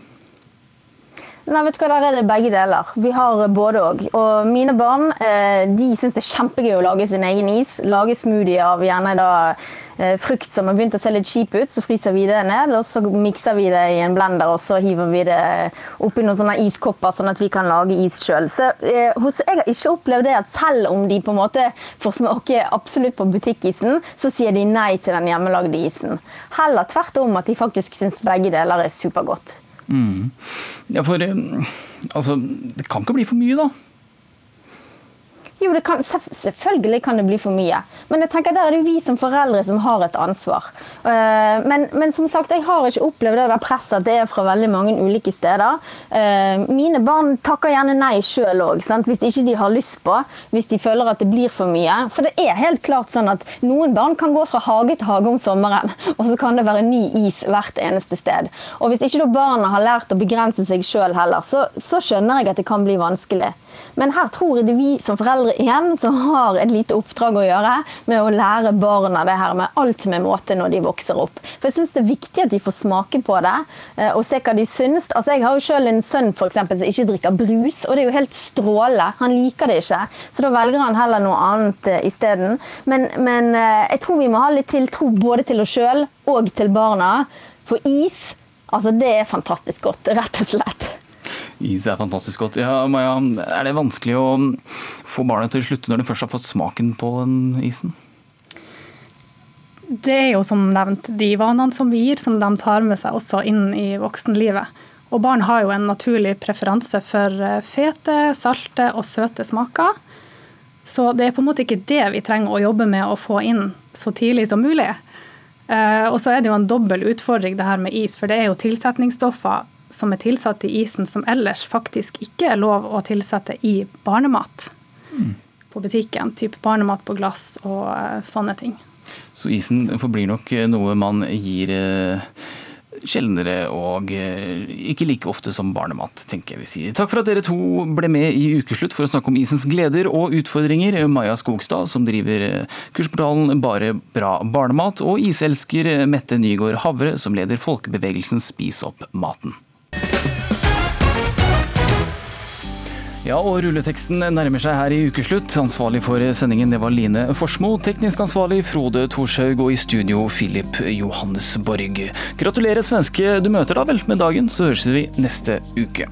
Nei, vet du hva, Der er det begge deler. Vi har både òg. Og mine barn eh, de syns det er kjempegøy å lage sin egen is. Lage smoothie av gjerne da Eh, frukt som har begynt å se litt kjip ut, så fryser vi det ned. og Så mikser vi det i en blender og så hiver vi det oppi noen sånne iskopper, sånn at vi kan lage is sjøl. Eh, jeg har ikke opplevd det at selv om de på en måte får smake absolutt på butikkisen, så sier de nei til den hjemmelagde isen. Heller tvert om at de faktisk syns begge deler er supergodt. Mm. Ja, for eh, altså, det kan ikke bli for mye, da? Jo, kan, selvfølgelig kan det bli for mye. Men jeg tenker der er det jo vi som foreldre som har et ansvar. Eh, men, men som sagt, jeg har ikke opplevd det der presset at det er fra veldig mange ulike steder. Eh, mine barn takker gjerne nei sjøl òg, hvis ikke de har lyst på. Hvis de føler at det blir for mye. For det er helt klart sånn at noen barn kan gå fra hage til hage om sommeren, [LAUGHS] og så kan det være ny is hvert eneste sted. Og hvis ikke da barna har lært å begrense seg sjøl heller, så, så skjønner jeg at det kan bli vanskelig. Men her tror jeg det vi som foreldre igjen som har et lite oppdrag å gjøre med å lære barna det her med alt med måte når de vokser opp. For jeg syns det er viktig at de får smake på det eh, og se hva de syns. Altså, jeg har jo selv en sønn for eksempel, som ikke drikker brus, og det er jo helt stråle. Han liker det ikke, så da velger han heller noe annet uh, isteden. Men, men uh, jeg tror vi må ha litt tiltro både til oss sjøl og til barna. For is, altså det er fantastisk godt, rett og slett. Is er fantastisk godt. Ja, Maja, er det vanskelig å få barnet til å slutte når de først har fått smaken på den isen? Det er jo som nevnt de vanene som vi gir, som de tar med seg også inn i voksenlivet. Og barn har jo en naturlig preferanse for eh, fete, salte og søte smaker. Så det er på en måte ikke det vi trenger å jobbe med å få inn så tidlig som mulig. Eh, og så er det jo en dobbel utfordring det her med is, for det er jo tilsetningsstoffer som er tilsatt i isen som ellers faktisk ikke er lov å tilsette i barnemat mm. på butikken. Type barnemat på glass og uh, sånne ting. Så isen forblir nok noe man gir uh, sjeldnere og ikke like ofte som barnemat, tenker jeg vi sier. Takk for at dere to ble med i Ukeslutt for å snakke om isens gleder og utfordringer. Maja Skogstad, som driver kursportalen Bare bra barnemat, og iselsker Mette Nygaard Havre, som leder folkebevegelsen Spis opp maten. Ja, og rulleteksten nærmer seg her i ukeslutt. Ansvarlig for sendingen det var Line Forsmo. Teknisk ansvarlig Frode Thorshaug, og i studio Philip Johannesborg. Gratulerer svenske du møter da vel med dagen, så høres vi neste uke.